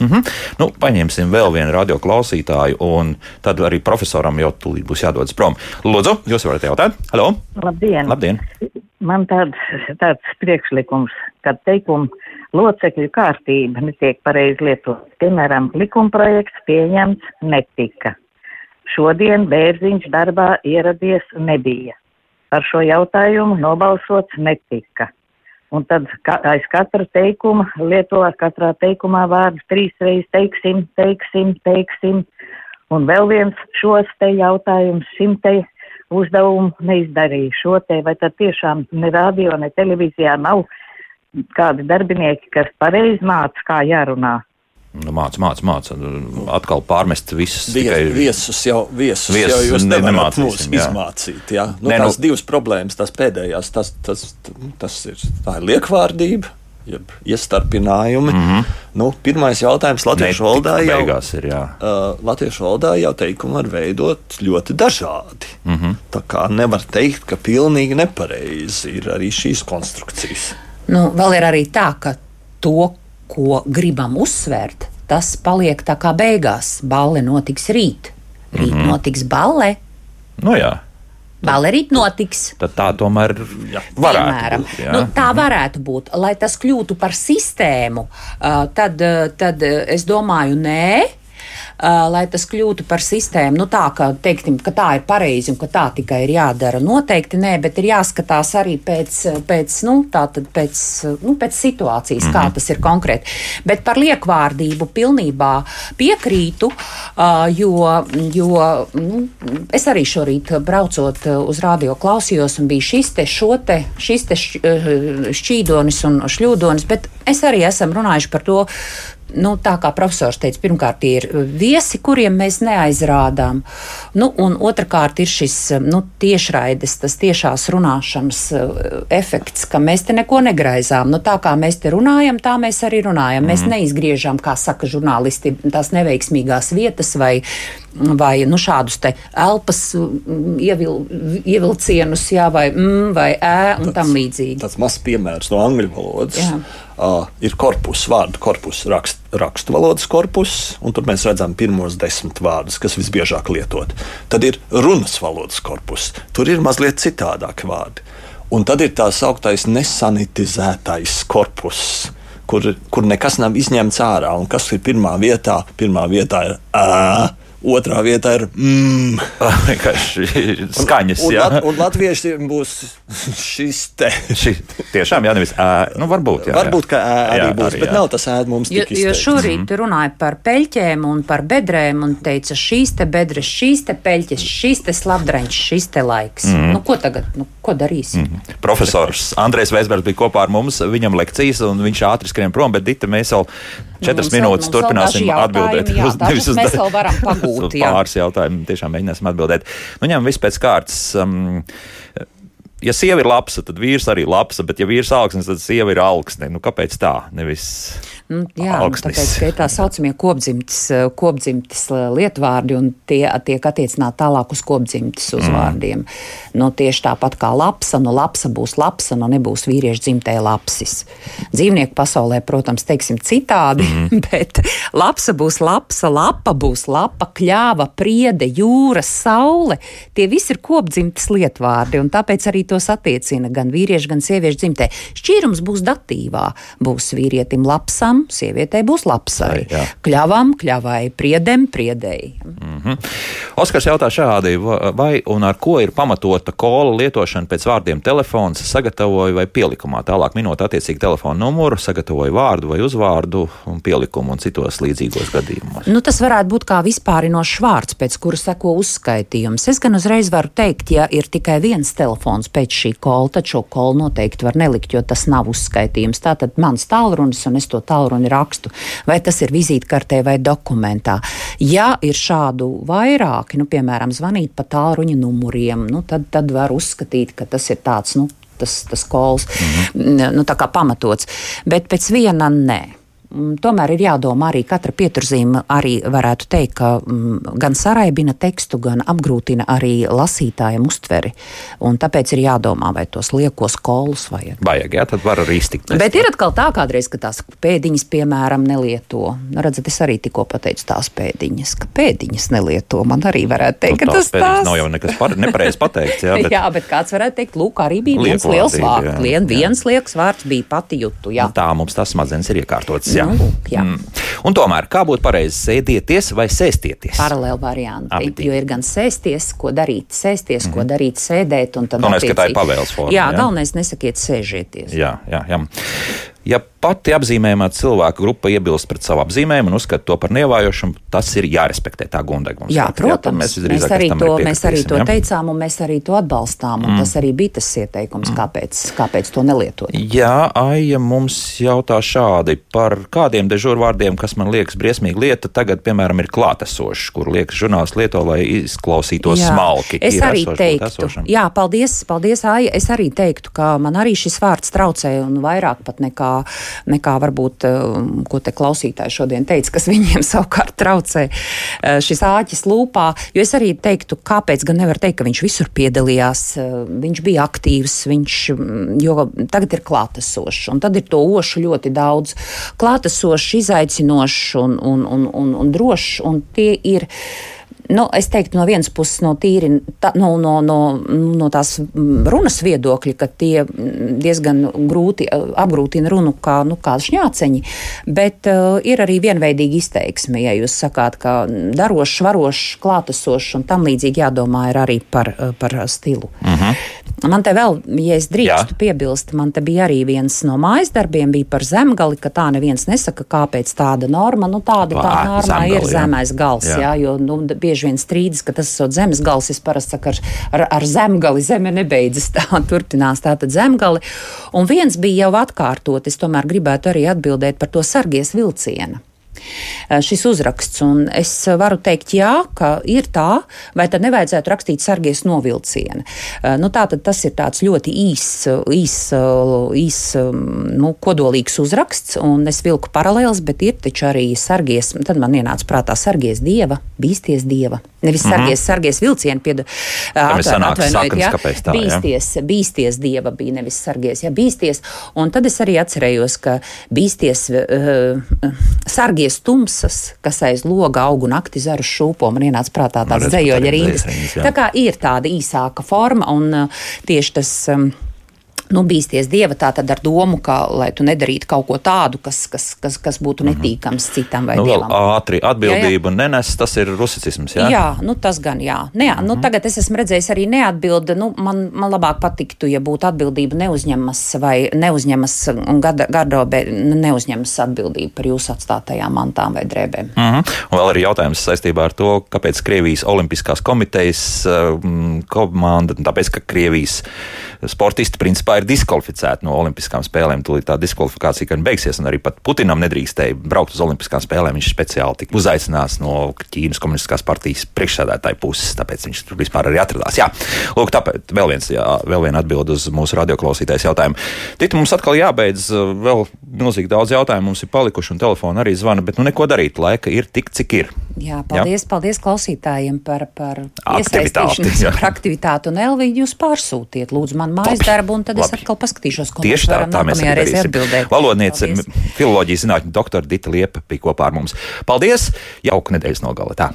Mm -hmm. nu, paņemsim vēl vienu radioklausītāju, un tad arī profesoram jau tūlīt būs jādodas prom. Lūdzu, jūs varat jautāt? Halo! Labdien! Labdien! Man tāds, tāds priekšlikums, ka teikumu locekļu kārtība netiek pareizi lietot. Piemēram, likumprojekts pieņemts netika. Šodien Bērziņš darbā ieradies nebija. Par šo jautājumu nobalsots netika. Un tad ka, aiz katra teikuma lieto katrā teikumā vārdu trīsreiz teiksim, teiksim, teiksim. Un vēl viens šos te jautājumus šim te uzdevumu neizdarīja. Šo te vai tad tiešām ne radio, ne televīzijā nav kādi darbinieki, kas pareizi māca, kā jārunā. Nu, māc, māc, māc. Atkal pārmest visus Vies, tikai viesus jau, viesus Viesus jau jūs ne- nevarat mūs jā. izmācīt. Jā. Nu, Nē, Nē, nu- tās divas problēmas, tās pēdējās, tas, tas, tas ir, tā ir liekvārdība, jeb iestarpinājumi. Mm -hmm. nu, pirmais jautājums latviešu valodā jau, ir. Jā. uh, latviešu valodā jau teikumu var veidot ļoti dažādi. Mm Mhm. -hmm. Tā kā nevar teikt, ka pilnīgi nepareizi ir arī šīs konstrukcijas. Nu, vēl ir arī tā, ka to, ko gribam uzsvērt, tas paliek tā kā beigās. Balle notiks rīt. Rīt mm -hmm. notiks balle. Nu, jā. Balle rīt notiks. Tad tā tomēr varētu Piemēram, būt. jā. nu, tā varētu būt. Lai tas kļūtu par sistēmu, tad, tad es domāju, nē. Uh, lai tas kļūtu par sistēmu, nu tā, ka, teiktim, ka tā ir pareizi un ka tā tikai ir jādara. Noteikti nē, bet ir jāskatās arī pēc, pēc, nu, tātad pēc, nu, pēc situācijas, mm -hmm. kā tas ir konkrēti. Bet par liekvārdību pilnībā piekrītu, uh, jo, jo nu, es arī šorīt braucot uh, uz radio klausījos un bija šis te, šo te, šis te šķ- šķīdonis un šļūdonis, bet es arī esam runājuši par to. Nu, tā kā profesors teica, pirmkārt, ir viesi, kuriem mēs neaizrādām. Nu, un otrkārt, ir šis nu, tiešraides, tas tiešās runāšanas uh, efekts, ka mēs te neko negraizām. Nu, tā kā mēs te runājam, tā mēs arī runājam. Mēs neizgriežam, kā saka žurnālisti, tās neveiksmīgās vietas vai, vai nu, šādus te elpas mm, ievil, ievilcienus, jā, vai, mm, vai ē, un tam līdzīgi. Tāds mazs piemērs no angļu valodas. Jā. Uh, ir korpus, vārdu korpus, rakst, rakstu valodas korpus, un tur mēs redzam pirmos desmit vārdus, kas visbiežāk lietot. Tad ir runas valodas korpus, tur ir mazliet citādāki vārdi. Un tad ir tā sauktais nesanitizētais korpus, kur, kur nekas nav izņemts ārā. Un kas ir pirmā vietā? Pirmā vietā ir ā, otrā vietā ir mm. Vienkārši skaņas. Un, jā. lat, un latviešiem būs šis te. Šī, tiešām, jā, nevis ē, nu, varbūt. Jā, Varbūt, ka ē, arī Jā, būs, arī, bet jā. nav tas ēd mums Jo, jo šorīt runāja par peļķēm un par bedrēm, un teica, šīs te bedres, šīs te peļķes, šīs te slavdreņš, šīs te laiks. Mm. Nu, ko tagad, nu, ko darīsim? Mm. Profesors Andrēs Vēsbergs bija kopā ar mums, viņam lekcijas, un viņš ātri skrien prom, bet Dita, mēs vēl četras minūtes turpināsim atbildēt. jā, uz- uz mēs vēl varam pagūt, uz jā. Pāris jautājumu tiešām mēģināsim atbildēt. Nu, ņem visu pēc kārtas. Um, Ja sieva ir labsa, tad vīrs arī labsa, bet ja vīrs ir augsne, tad sieva ir augsne. Nu, kāpēc tā? Nevis... Nu, jā, nu, Alksnis. tāpēc, ir tā saucamie kopdzimtes, kopdzimtes lietvārdi, un tie tiek attiecināti tālāk uz kopdzimtes uzvārdiem. Mm. Nu, tieši tāpat kā lapsa, nu lapsa būs lapsa, nu nebūs vīriešu dzimtē lapsis. Dzīvnieku pasaulē, protams, teiksim citādi, mm. bet lapsa būs lapsa, lapa būs lapa, kļāva, priede, jūra, saule. Tie visi ir kopdzimtes lietvārdi, un tāpēc arī tos attiecina gan vīriešu, gan sieviešu dzimtē. Šķīrums būs datīvā, būs vīrietim lapsam, sievietei būs lapsai, Jā. kļavam, kļavai, priedem, priedēji. Mm -hmm. Oskars jautā šādi, va- vai un ar ko ir pamatota kola lietošana pēc vārdiem telefons, sagatavoja vai pielikumā. Tālāk minot attiecīgi telefona numuru, sagatavoja vārdu vai uzvārdu un pielikumu un citos līdzīgos gadījumos. Nu, tas varētu būt kā vispārinošs vārds, pēc kura seko uzskaitījums. Es gan uzreiz varu teikt, ja ir tikai viens telefons pēc šī kola, tad šo kolu noteikti var nelikt, jo tas nav uzskaitījums. Tātad mans tālrunis, un es to tālruni rakstu, vai tas ir vizītkartē vai dokumentā. Ja ir šādu vairāki, nu, piemēram, zvanīt pa tālruņa numuriem, nu, tad, tad var uzskatīt, ka tas ir tāds. Nu, Tas, tas kols mm -hmm. nu, tā kā pamatots, bet pēc viena nē. Mm, Tomēr ir jādomā arī katra pieturzīme, arī varētu teikt, ka mm, gan saraibina tekstu, gan apgrūtina arī lasītājiem uztveri. Un tāpēc ir jādomā, vai tos liekos kolus vajag. Vajag, jā, tad var arī iztikt. Bet ir atkal tā, kādreiz, ka tās pēdiņas, piemēram, nelieto. Nu, Redzat, es arī tikko pateicu tās pēdiņas, ka pēdiņas nelieto. Man arī varētu teikt, ka tas tās nav jau nekas par, nepareizi pateikts. Jā, bet, jā, bet kāds varētu teikt, lūk, arī bija viens liels vārds. viens liekas vārds bija pati jutu. Jā. Nu, Tā mums tas smadzenes ir iekārtotas. Jā. Nu, lūk, jā. Mm. Un tomēr, kā būtu pareizi sēdieties vai sēstieties? Paralēli varianti. Abi divi. Jo ir gan sēsties, ko darīt, sēsties, mm ko darīt, sēdēt. un tad Galvenais, ka tā ir attiecīgi- pavēles forma, Jā, jā? galvenais nesakiet sēžieties. Jā, jā, jā. Ja pati apzīmējumā cilvēku grupa iebilst pret savu apzīmējumu un uzskata to par neievējošanu, tas ir jārespektē tā gundega. mums Jā, protams, tad mēs, mēs, arī to, mēs arī to jā? teicām, un mēs arī to atbalstām. Mm. Tas arī bija tas ieteikums, mm. kāpēc, kāpēc to nelietot. Jā, Aija mums jautā šādi par kādiem dežūrvārdiem, kas man liekas briesmīga lieta, tagad, piemēram, ir klātesošs, kur liekas žurnāls lieto, lai izklausītos Jā. smalki. Es arī esošs, teiktu, jā, paldies, paldies, Aija. Es arī teiktu, ka man arī šis vārds traucē un vairāk pat nekā, nekā varbūt, um, ko te klausītāji šodien teica, kas viņiem savukārt traucē uh, šis āķis lūpā. Jo es arī teiktu, kāpēc gan nevar teikt, ka viņš visur piedalījās, uh, viņš bija aktīvs, viņš, mm, jo tagad ir klātesošs, un tad ir to ošu ļoti daudz. Klātesošs, izaicinošs un, un, un, un, un drošs, un tie ir. Nu, es teiktu, no vienas puses, no, tīri, tā, no, no, no, no tās runas viedokļa, ka tie diezgan grūti apgrūtina runu kā, nu, kā šņāceņi, bet uh, ir arī vienveidīga izteiksme. Ja jūs sakāt, ka darošs, varošs, klātesošs un tam līdzīgi jādomā ir arī par, eh, par stilu. Uh -huh. Man te vēl, ja es drīkstu Jā. piebilst, man te bija arī viens no mājas darbiem, bija par zemgali, ka tā neviens nesaka, kāpēc tāda norma. Nu, tāda tā norma ir zemgali, jā. zemais gals, Jā. jā, jo nu, bieži vien strīdas, ka tas ir zemes gals. Es parasti saku, ar, ar, ar zemgali zeme nebeidzas, tā turpinās tātad zemgali. Un viens bija jau atkārtot, es tomēr gribētu arī atbildēt par to sargies vilcienu. Eh, Šis uzraksts, un es varu teikt, jā, ka ir tā, vai tad nevajadzētu rakstīt sargies no vilciena. Eh, Nu, tā tad tas ir tāds ļoti īs, īs, īs nu, kodolīgs uzraksts, un es vilku paralēlis, bet ir taču arī sargies, tad man ienāca prātā sargies dieva, bīsties dieva. Nevis sargies, mm -hmm. sargies vilcienu, pied, ir sanāk saknes, kāpēc tā, jā? bīsties, bīsties dieva bija nevis sargies, ja bīsties. Un tad es arī atcerējos, ka bīsties uh, sargies tumsas, kas aiz loga aug un nakti zaru šūpo. Man ienāca prātā tāds Varētu dzējoļa jā. Tā kā ir tāda īsāka forma un uh, tieši tas. Um, Nu, bīsties dieva tā tad ar domu, ka, lai tu nedarītu kaut ko tādu, kas, kas, kas, kas būtu netīkams citam vai Nu, dievam. ātri atbildību nenes, tas ir rusicisms. Jā, Jā, jā nu, tas gan jā. Ne, jā nu, tagad es esmu redzējis arī neatbildi. Nu, man, man labāk patiktu, ja būtu atbildība neuzņemas vai neuzņemas gardrobē neuzņemas atbildību par jūsu atstātajām mantām vai drēbēm. Mm -hmm. Un vēl arī jautājums saistībā ar to, kāpēc Krievijas Olimpiskās komitejas um, komanda, tāpēc, ka Krievijas sportisti principā ir ir diskvalificēti no Olimpiskām spēlēm. Tūlīt tā diskvalifikācija gan beigsies, un arī pat Putinam nedrīkstēja braukt uz Olimpiskām spēlēm. Viņš speciāli tika uzaicināts no Ķīnas komunistiskās partijas priekšsēdētāja puses, tāpēc viņš tur vispār arī atradās. Jā, lūk, tāpēc vēl, viens, jā, vēl viena atbild uz mūsu radioklausītājas jautājumu. Tita, mums atkal jābeidz, vēl milzīgi daudz jautājumu mums ir palikuši, un telefoni arī zvana, bet nu neko darīt, laika ir tik, cik ir. Jā, paldies, jā? paldies klausītājiem par, par Aktivitāti, par aktivitāti. Un Elvija, jūs pārsūtiet, lūdzu, man mājas darbu, un tad Labi. es atkal paskatīšos, ko Tieši tā, tā mēs arī atbildēt. Valodniece, filoloģijas zinātņu doktora Dita Liepa bija kopā ar mums. Paldies! Jauka nedēļas nogale! Tā.